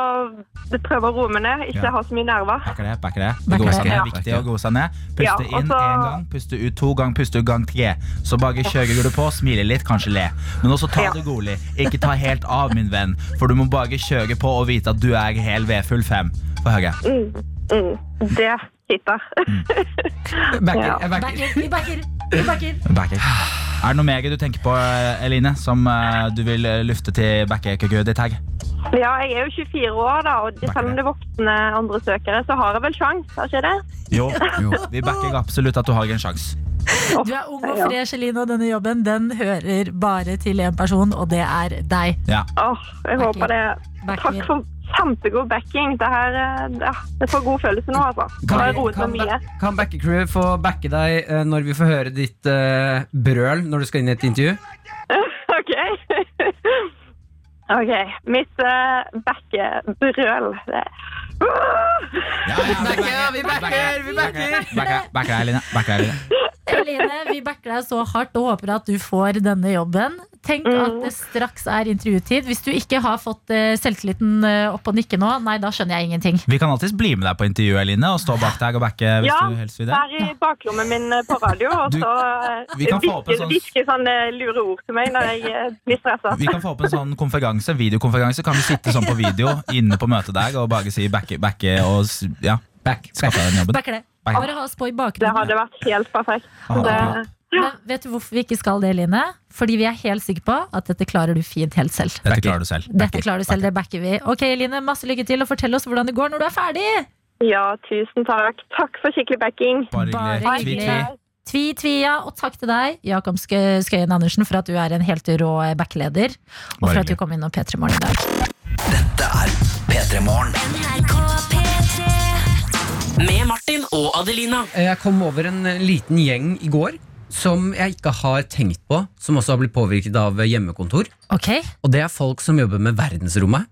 prøve å roe meg ned, ikke Ja. ha så mye nerver. Backer det, backer det. Backer det. ned. Viktig å gå seg ned. Puste Ja, inn én gang, puste ut to ganger, puste ut gang tre. Så bare kjører du på, smiler litt, kanskje le. Men også ta Ja. det rolig. Ikke ta helt av, min venn. For du må bare kjøre på og vite at du er hel ved full fem. Få høre. Mm, mm, det sitter. Backer. Ja. Jeg backer. Backer, vi backer. Vi backer. Backer. Er det noe mer du tenker på, Eline, som eh, du vil eh, lufte til gud ditt her? Ja, jeg er jo 24 år, da, og selv om det er voksne andre søkere, så har jeg vel sjans, har ikke det? Jo, vi backer absolutt at du har en sjanse. Du er ung og fresh, Eline, og denne jobben den hører bare til én person, og det er deg. Ja. Oh, jeg håper det. Backer. Takk for kjempegod backing. Det her, eh, ja, det får god følelse nå, altså. Kan, kan, kan backecrew få backe deg eh, når vi får høre ditt uh, brøl når du skal inn i et intervju? Ok. Ok, mitt uh, backebrøl. det- Ja, ja, vi backer, vi backer! Backer backer deg, Eline. Backer deg, Eline. Eline, vi backer deg så hardt og håper at du får denne jobben. Tenk at det straks er intervjutid. Hvis du ikke har fått eh, selvtilliten eh, opp og nikke nå, nei, da skjønner jeg ingenting. Vi kan alltids bli med deg på intervju, Eline, og stå bak deg og backe hvis Ja, du helst vil det. Vær i baklommen min eh, på radio, og Du- så vi kan få opp en hviske sånn- sånne lure ord til meg når jeg blir stressa. Vi kan få opp en sånn konferanse, videokonferanse. Kan vi sitte sånn på video inne på møtet der og bare si backe, backe og ja, Back. back. den jobben? Backer det. Backer. Bare ha oss på i Det hadde vært helt perfekt. Ah, Det, Men vet du hvorfor vi ikke skal det, Line? Fordi vi er helt sikre på at dette klarer du fint helt selv. Dette klarer du selv. Dette klarer du selv, det backer vi. Ok, Line, masse lykke til, og fortell oss hvordan det går når du er ferdig. ja, tusen takk. Takk for skikkelig backing. Bare hyggelig. Tvi, ja. Og takk til deg, Jakob Skøyen Andersen, for at du er en helt rå backleder. Og for at du kom inn og P3 Morgen i dag. Dette er P3 Morgen. Med Martin og Adelina. Jeg kom over en eh, liten gjeng i går som jeg ikke har tenkt på, som også har blitt påvirket av eh, hjemmekontor. Ok, Og det er folk som jobber med verdensrommet.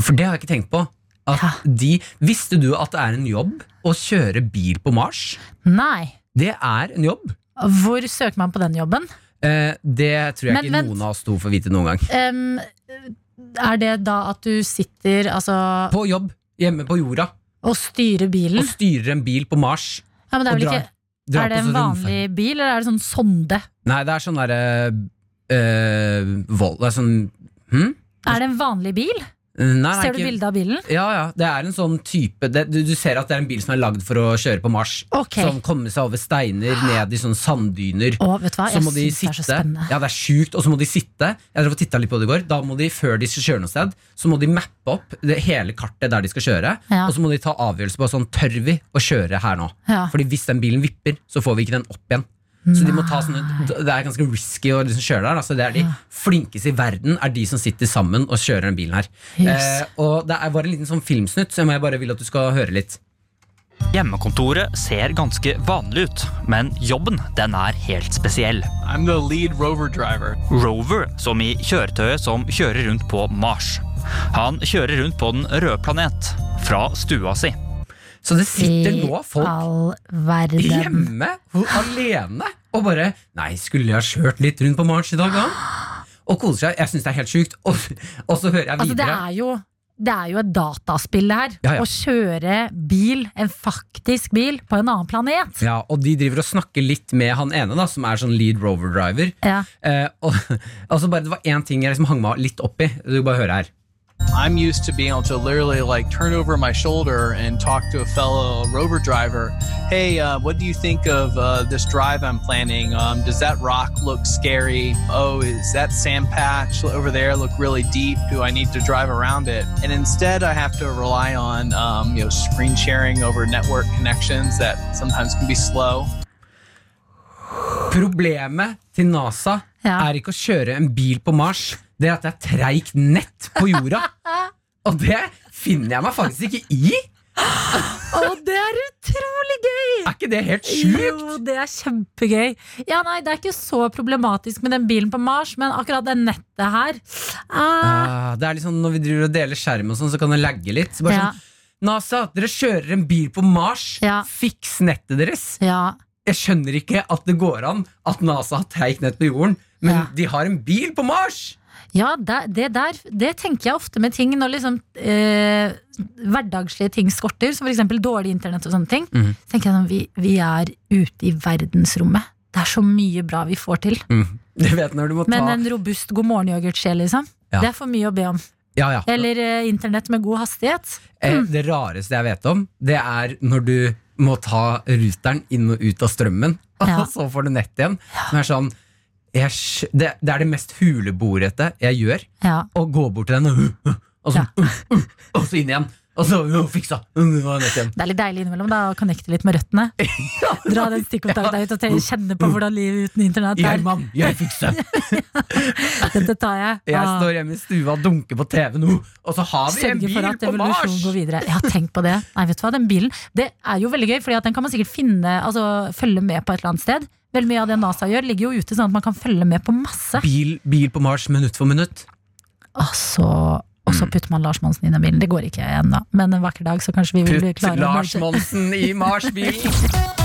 For det har jeg ikke tenkt på. At Ja. de, visste du at det er en jobb å kjøre bil på Mars? Nei. Det er en jobb. Hvor søker man på den jobben? Eh, det tror jeg Men ikke vent. noen av oss to får vite noen gang. Um, er det da at du sitter altså, På jobb, hjemme på jorda, og styre bilen? Å styre en bil på Mars. Ja, men det er, vel ikke, dra er det en sånn vanlig bil, eller er det sånn sonde? Nei, det er sånn derre øh, vold Det er sånn hm? Er det en vanlig bil? Nei, nei, Ser du bilde av bilen? Ja, ja. Det er en sånn type det, du, du ser at det er en bil som er lagd for å kjøre på Mars. Okay. Som kommer seg over steiner, ned i sånne sanddyner. Å, vet du hva? Så må de sitte. det er så spennende. Ja, det er sjukt. Og så må de sitte. Jeg og litt på det i går. Da må de, før de skal kjøre noe sted, så må de mappe opp det hele kartet der de skal kjøre. Ja. Og så må de ta avgjørelse på sånn tør vi å kjøre her nå. Ja. Fordi hvis den bilen vipper, så får vi ikke den opp igjen. Så de må ta sånne, Det er ganske risky å liksom kjøre der. Altså det er De flinkeste i verden er de som sitter sammen og kjører den bilen her. Yes. Eh, og Det er bare en liten sånn filmsnutt, så jeg jeg bare vil at du skal høre litt. Hjemmekontoret ser ganske vanlig ut, men jobben den er helt spesiell. I'm the lead rover driver. Rover, som i kjøretøyet som kjører rundt på Mars. Han kjører rundt på den røde planet, fra stua si. Så det sitter I nå folk hjemme alene og bare Nei, skulle jeg kjørt litt rundt på Mars i dag, da? Og koser seg. Jeg syns det er helt sjukt. Og, og så hører jeg Altså, det videre er jo det er jo et dataspill det her. Ja, ja. Å kjøre bil, en faktisk bil, på en annen planet. ja, Og de driver og snakker litt med han ene, da som er sånn lead rover driver. Ja. Eh, og, og så bare, Det var én ting jeg liksom hang meg litt opp i. Du bare høre her. I'm used to being able to literally like turn over my shoulder and talk to a fellow rover driver. Hey, uh, what do you think of uh, this drive I'm planning? Um, does that rock look scary? Oh, is that sand patch over there look really deep? Do I need to drive around it? And instead, I have to rely on um, you know screen sharing over network connections that sometimes can be slow. Problemet til NASA er ikke å kjøre en bil på Mars, det er at det er treigt nett på jorda. Og det finner jeg meg faktisk ikke i. Å, det er utrolig gøy! Er ikke det helt sjukt? Jo, det er kjempegøy. Ja, nei, Det er ikke så problematisk med den bilen på Mars, men akkurat det nettet her ah, Ah, det er liksom Når vi driver og deler skjerm, og sånn, så kan det lagge litt. Så bare Ja. sånn, NASA, dere kjører en bil på Mars. Fiks nettet deres. Jeg skjønner ikke at det går an at NASA har treigt nett på jorden, men de har en bil på Mars! Ja, det, det der Det tenker jeg ofte med ting når liksom eh, hverdagslige ting skorter, som f.eks. dårlig internett og sånne ting. Mm. Så tenker jeg sånn, vi, vi er ute i verdensrommet. Det er så mye bra vi får til. Mm. Du vet når du må ta Men en robust god morgen-yoghurt-skje, liksom. Ja. Det er for mye å be om. ja, ja. Eller eh, internett med god hastighet. Mm. Det rareste jeg vet om, det er når du må ta ruteren inn og ut av strømmen, Ja. og så får du nett igjen. Som er sånn jeg, det, det er det mest huleboerete jeg gjør. Ja. Å gå bort til den og, og, så, og så inn igjen. Og så fiksa! Det er litt deilig innimellom da, å connecte litt med røttene. Dra den stikkontakten ut og kjenne på hvordan livet uten internett er. Jeg, mann, jeg fikser! Dette tar jeg. Jeg Ah. står hjemme i stua og dunker på TV nå, og så har vi en Sørge bil for at på Mars! går videre. Jeg har tenkt på det. Nei, vet du hva, den bilen Det er jo veldig gøy, Fordi den kan man sikkert finne Altså følge med på et eller annet sted. Veldig mye av det NASA gjør, ligger jo ute sånn at man kan følge med på masse. Bil, bil på Mars minutt for minutt. Altså, og så putter man Lars Monsen inn i bilen. Det går ikke ennå, men en vakker dag så kanskje vi vil Putt klare Putt Lars. Monsen i Mars-bilen!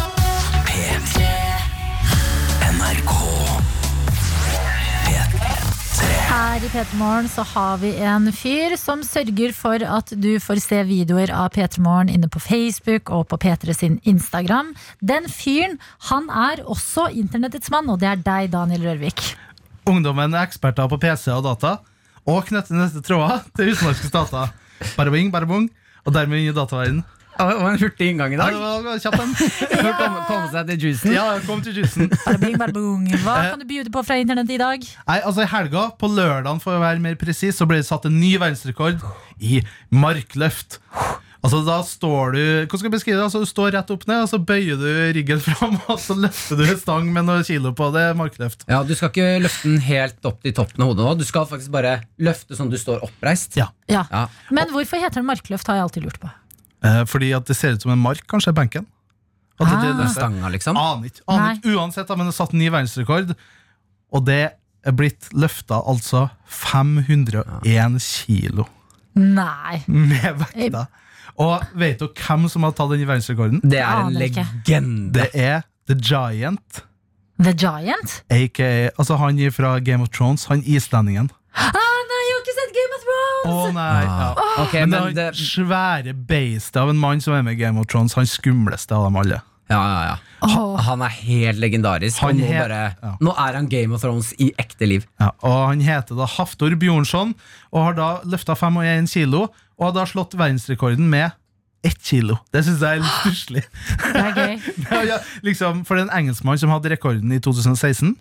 Her i P3 Morgen så har vi en fyr som sørger for at du får se videoer av P3 Morgen inne på Facebook og på P3 sin Instagram. Den fyren, han er også internettets mann, og det er deg, Daniel Rørvik. Ungdommen er eksperter på PC og data og knytter neste tråder til utenlandske stater. Bare bing, bare bong, og dermed inn i dataverdenen. Det var en hurtig inngang i dag. Ja, det var. For å komme, komme seg til juicen. Ja, kom til juicen. Hva Eh. kan du bjude på fra internett i dag? Nei, altså I helga, på lørdagen for å være mer presis, så ble det satt en ny verdensrekord i markløft. Altså da står du Hvordan skal jeg beskrive det? Altså Du står rett opp ned, og så bøyer du ryggen fram, og så løfter du en stang med noen kilo på. Det er markløft. Ja, Du skal ikke løfte den helt opp til toppen av hodet nå. Du skal faktisk bare løfte sånn du står oppreist. Ja. Ja. Ja. Men hvorfor heter den markløft, har jeg alltid lurt på. Eh, fordi at det ser ut som en mark, kanskje, benken. At det- det- Ah. det- Stanga, liksom? Aner ikke. Aner ikke. Uansett, da, men det er satt ny verdensrekord, og det er blitt løfta altså 501 kilo Nei. med vekta. Og vet du hvem som har tatt den verdensrekorden? Det er en legende. Det er The Giant, The Giant? aka Altså han fra Game of Thrones, han islendingen. Ah, nei, ikke sett Game of Thrones! Å nei, ja. Ah. Ok, men, men det det svære beistet av en mann som er med i Game of Thrones. Han skumleste av dem alle. Ja, ja, ja. Han, han er helt legendarisk. Han nå, bare, ja. nå er han Game of Thrones i ekte liv. Ja, og Han heter da Haftor Bjornson og har da løfta 5,1 kilo og har da slått verdensrekorden med ett kilo. Det syns jeg er litt stusslig. Ja, ja, liksom, for det er en engelskmann som hadde rekorden i 2016,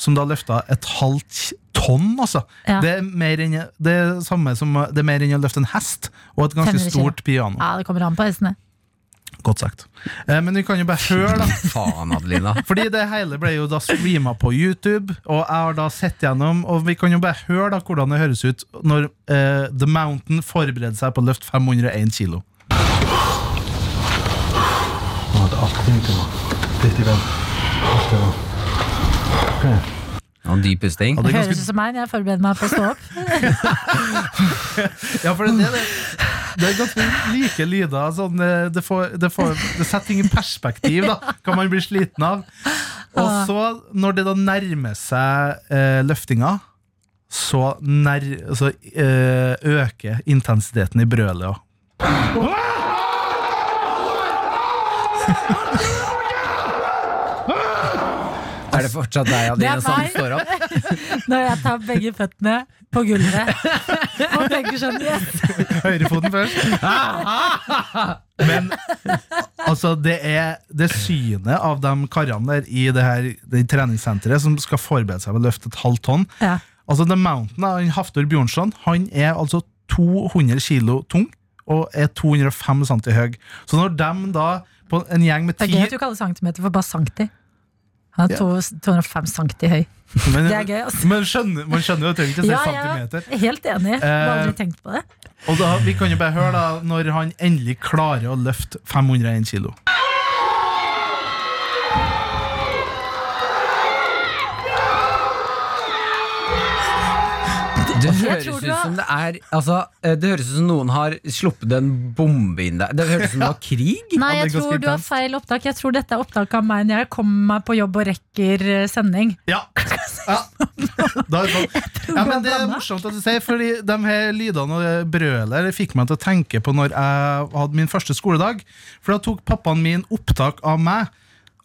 som da løfta et halvt tonn. Altså. Ja. Det, er mer enn, det, er samme som, det er mer enn å løfte en hest og et ganske stort piano. Ja, det kommer an på hestene. Godt sagt. Eh, men vi kan jo bare høre, da. Faen, Adelina. Fordi det hele ble jo da streama på YouTube, og jeg har da sett gjennom, og vi kan jo bare høre da hvordan det høres ut når eh, The Mountain forbereder seg på å løfte 501 kilo. Og dyp pusting. Ja, Det det høres ut som meg når jeg forbereder meg på å stå opp. Ja, for det, det, det er ganske like lyder. Sånn, eh, det, får, det, får, det setter ting i perspektiv, da. Kan man bli sliten av. Og så, når det da nærmer seg eh, løftinga, så, nær, så eh, øker intensiteten i brølet. også. Er det fortsatt deg, Det er som meg. står opp? Når jeg tar begge føttene på gulvet og tenker sånn yes. Høyrefoten først. Men altså, det er det synet av de karene der i det her det treningssenteret som skal forberede seg på å løfte et halvt tonn. Ja. Altså, The Mountain, han Haftor Bjørnson, han er altså 200 kilo tung og er 205 cm høy. Så når de da, på en gjeng med Det er ti gøy at du kaller centimeter for bare sankti. Han er Ja. to- 205 cm høy. men, Det er gøy, altså. Men skjønner, man skjønner jo at trenger ikke å si Ja, ja, centimeter. er helt enig. Jeg har Eh, aldri tenkt på det. Og da, Vi kan jo bare høre da når han endelig klarer å løfte 501 kilo. Det høres ut som det er altså, eh, Det høres ut som noen har sluppet en bombe inn der. Det høres ut som det var krig. Nei, jeg tror du har feil opptak. Jeg tror dette er opptak av meg når jeg kommer meg på jobb og rekker eh, sending. Ja. ja. Da er det sånn. ja men Det er morsomt at du sier, Fordi de her lydene og brølet fikk meg til å tenke på når jeg hadde min første skoledag. For da tok pappaen min opptak av meg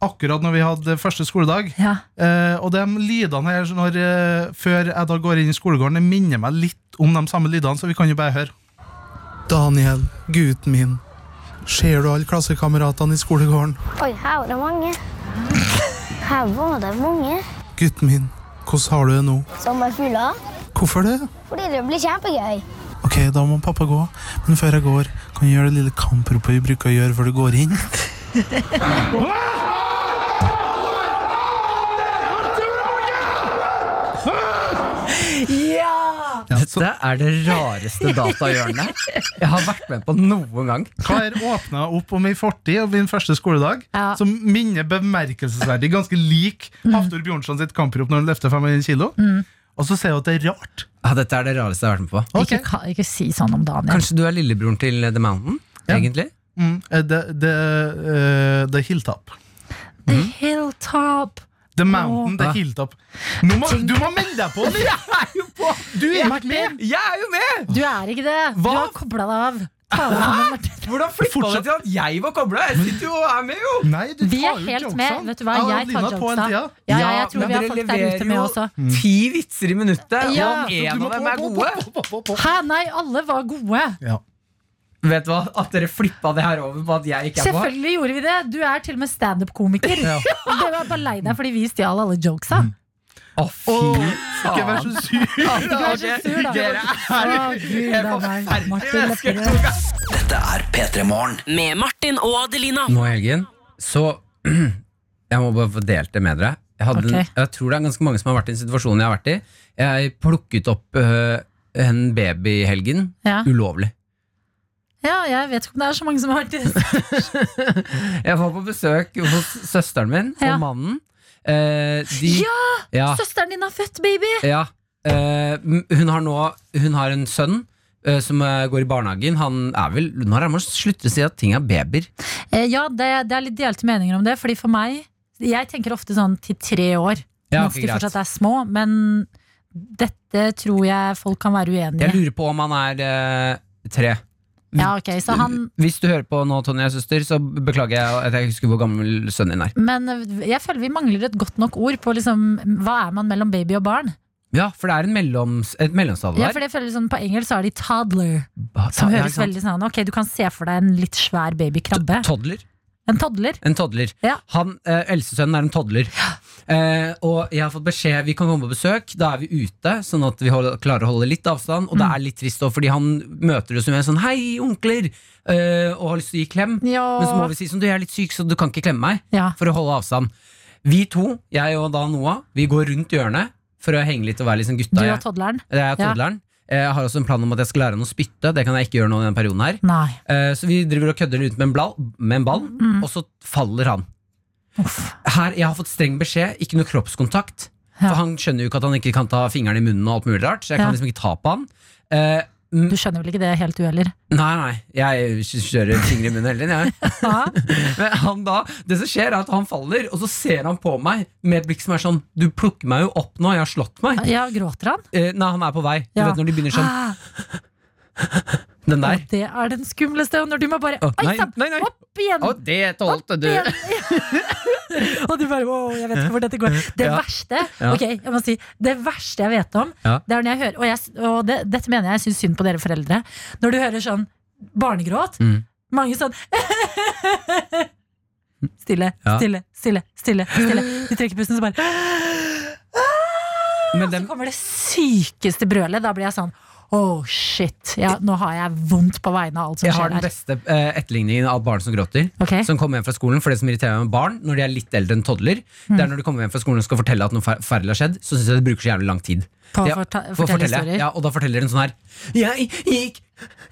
akkurat når vi hadde første skoledag. Ja. Eh, og de lydene her når, eh, før jeg da går inn i skolegården, det minner meg litt om de samme lydene, så vi kan jo bare høre. Daniel, gutten min. Ser du alle klassekameratene i skolegården? Oi, her var det mange. Her var det mange Gutten min, hvordan har du det nå? som er fulle. Hvorfor det? Fordi det blir kjempegøy. Ok, da må pappa gå. Men før jeg går, kan du gjøre det lille kampropet vi bruker å gjøre før du går inn? Ja! Dette er det rareste datahjørnet jeg har vært med på noen gang. Kar åpna opp om min fortid og min første skoledag, Ja. som minner bemerkelsesverdig ganske lik Haftor Bjørnson sitt kamprop når han løfter 500 kilo. Og så ser hun at det er rart. Ja, dette er det rareste jeg har vært med på. Ikke, ikke si sånn om Daniel. Kanskje du er lillebroren til The Mountain? Ja. Egentlig? Mm, The, the, uh, the Hilltop. The Hilltop. The Mountain, er Hilltop. Må, du må melde deg på! Du er jo på! Du er ikke med! Jeg er jo med! Du er ikke det. Du Hva? har kobla deg av. Martin. Hvordan flippa det til at jeg var kobla? Jeg sitter jo og er med, jo! Nei, du Vi er helt jokesene. med. Vet du hva, Jeg tar på en jokesa. tida. Ja, ja, jeg tror vi har folk der ute med også. Ti vitser i minuttet, Ja. og én av dem er gode. Hæ, nei, alle var gode. Ja. Vet du hva? At dere flippa det her over på at jeg ikke er på. Selvfølgelig gjorde vi det. Du er til og med standup-komiker. Og du var bare lei deg fordi vi stjal alle jokesa. Å, fy Ikke vær så sur! Ikke vær så sur, da. Dere er er forferdelige. Dette er P3 Morgen. Med Martin og Adelina. Nå i helgen, så Jeg må bare få delt det med dere. Jeg, hadde, okay. Jeg tror det er ganske mange som har vært i den situasjonen jeg har vært i. Jeg plukket opp uh, en baby i helgen. Ja. Ulovlig. Ja, jeg vet ikke om det er så mange som har vært det. Jeg var på besøk hos søsteren min Ja. og mannen. Eh, de, Ja! ja, Søsteren din har født baby! ja. Eh, hun har nå Hun har en sønn eh, som eh, går i barnehagen. Han er vel Nå har han må slutte å si at ting er babyer. Eh, Ja, det, det er litt delte meninger om det. Fordi for meg Jeg tenker ofte sånn til tre år, Ja, mens de fortsatt er små. Men dette tror jeg folk kan være uenige Jeg lurer på om han er eh, tre. Ja, ok, så han Hvis du hører på nå, Tonje, søster, så beklager jeg at jeg ikke husker hvor gammel sønnen din er. Men eh, jeg føler vi mangler et godt nok ord på liksom, hva er man mellom baby og barn. Ja, for det er en melloms, et mellomstadie Ja, for det føles sånn, På engelsk så er de toddler, Ba- som høres ja, veldig sånn Ok, du kan se for deg en litt svær babykrabbe. Toddler. En toddler. En toddler. Ja. Han, eh, Eldstesønnen er en toddler. Eh, og jeg har fått beskjed Vi kan komme på besøk. Da er vi ute, sånn at vi holder, klarer å holde litt avstand. Og det Mm. er litt trist, også, fordi han møter oss med sånn 'hei, onkler', eh, og har lyst til å gi klem. Ja. Men så må vi si sånn 'du jeg er litt syk, så du kan ikke klemme meg'. Ja. For å holde avstand. Vi to, jeg og da Noah, vi går rundt hjørnet for å henge litt og være sånn gutta. Du er og toddleren. jeg er Ja. Toddleren. Jeg har også en plan om at jeg skal lære han å spytte. Det kan jeg ikke gjøre nå i denne perioden her. Nei. Eh, Så vi driver og kødder ut med en, blad, med en ball, Mm. og så faller han. Her, Jeg har fått streng beskjed, ikke noe kroppskontakt. Ja. For han skjønner jo ikke at han ikke kan ta fingeren i munnen og alt mulig rart. Så jeg kan Ja. liksom ikke ta på han. Mm, Du skjønner vel ikke det helt, du heller? nei, nei, jeg kjører fingre i munnen hele tiden. Jeg. Men han da, det som skjer er at han faller, og så ser han på meg med et blikk som er sånn Du plukker meg jo opp nå, jeg har slått meg. ja, gråter han? Eh, nei, han er på vei. Du Ja. vet når de begynner sånn Ah, Den der. Og det er den skumleste. Og når du må bare oh, nei, nei, nei. Opp igjen! Og det tålte du. og du bare Å, jeg vet ikke hvor dette går. Det Ja. verste Ja. Ok, jeg må si Det verste jeg vet om, Ja. det er når jeg hører Og, jeg, og det, dette mener jeg, jeg syns synd på dere foreldre. Når du hører sånn barnegråt. Mm. Mange sånn Stille, stille, stille, stille. stille De trekker pusten, så bare Og Så kommer det sykeste brølet. Da blir jeg sånn Oh shit, ja, nå har jeg vondt på vegne av alt som jeg har den beste eh, etterligningen av barn som gråter. Okay. Som kommer hjem fra skolen For det som irriterer meg med barn når de er litt eldre enn toddler, Mm. det er når de kommer hjem fra skolen og skal fortelle at noe fer- forferdelig har skjedd, så syns jeg det bruker så jævlig lang tid. På å fortelle fortelle, historier. Ja, og da forteller den sånn her Jeg gikk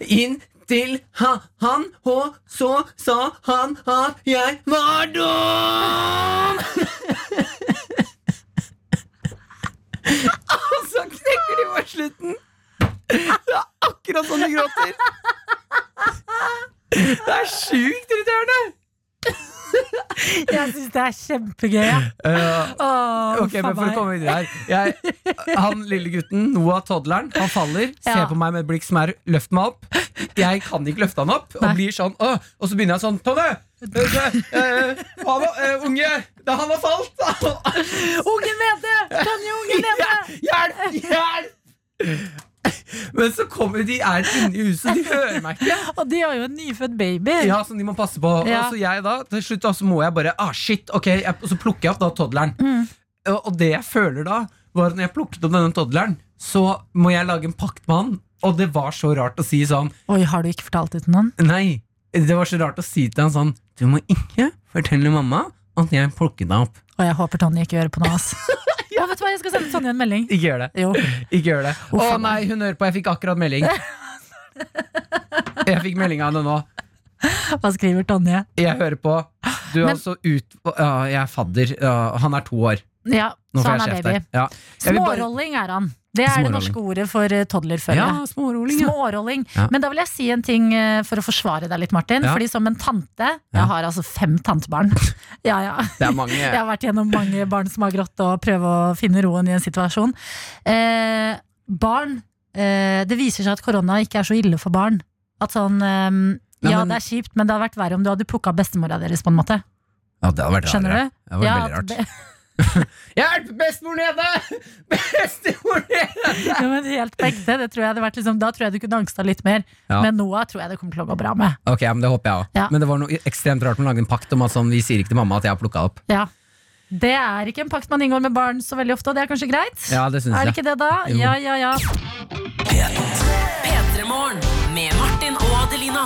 inn til ha, han, og så sa han at jeg var dum! og så knekker de på slutten. Akkurat sånn du gråter. Det er sjukt irriterende. Jeg syns det er kjempegøy. Ja. Uh, oh, Ok, men for å komme videre her jeg, Han lille gutten, Noah toddleren, han faller, ser på meg med et blikk som er 'løft meg opp'. Jeg kan ikke løfte han opp, og blir sånn Åh! Og så begynner jeg sånn 'Tonje! Uh, uh, unge! Da han har falt!' Ungen nede! Tonje, ungen nede! Hjelp! Hjelp! Men så kommer de er inne i huset, de hører meg ikke. Og de har jo en nyfødt baby. Ja, som de må passe på. Ja. Og så jeg da, til slutt da, så må jeg bare Ah, shit, ok jeg, Og så plukker jeg opp da toddleren. Mm. Og, og det jeg føler da, var at når jeg plukket opp denne toddleren, så må jeg lage en pakt med han. Og det var så rart å si sånn Oi, har du ikke fortalt det til noen? Nei, det var så rart å si til han sånn Du må ikke fortelle mamma at jeg plukket deg opp. Og jeg håper Tonje ikke hører på noe. ass. Å, vet du hva, Jeg skal sende Tonje en melding. Ikke gjør det. Jo. Ikke gjør det. Å nei, hun hører på. Jeg fikk akkurat melding. Jeg fikk melding av henne nå. Hva skriver Tonje? Jeg hører på. Du er Men- altså ut... Ja, jeg er fadder. Ja, han er to år. Ja, så han er baby. Ja. Smårolling er han. Det er det norske ordet for toddlerfølge. Ja, smårolling, ja. Smårolling. Ja. Men da vil jeg si en ting eh, for å forsvare deg litt, Martin. Ja. Fordi som en tante Jeg har altså fem tantebarn. Ja, ja. Det er mange. Jeg har vært gjennom mange barn som har grått og prøve å finne roen i en situasjon. Eh, barn eh, Det viser seg at korona ikke er så ille for barn. At sånn eh, Nei, Ja, men- det er kjipt, men det hadde vært verre om du hadde plukka bestemora deres, på en måte. Ja, det hadde vært Skjønner du? Det hadde vært Ja, veldig rart. Hjelp! Bestemor nede! Bestemor nede! Ja, men helt på ekte, det tror jeg hadde vært liksom, Da tror jeg du kunne angsta litt mer. Ja. Men Noah tror jeg det kommer til å gå bra med. Ok, men Det håper jeg også. Ja. Men det var noe ekstremt rart med å lage en pakt om at sånn, vi sier ikke til mamma at jeg har plukka opp. Ja. Det er ikke en pakt man inngår med barn så veldig ofte, og det er kanskje greit? Ja, det synes er det jeg. ikke det, da? Jo. Ja, ja, ja. P3 Morgen med Martin og Adelina.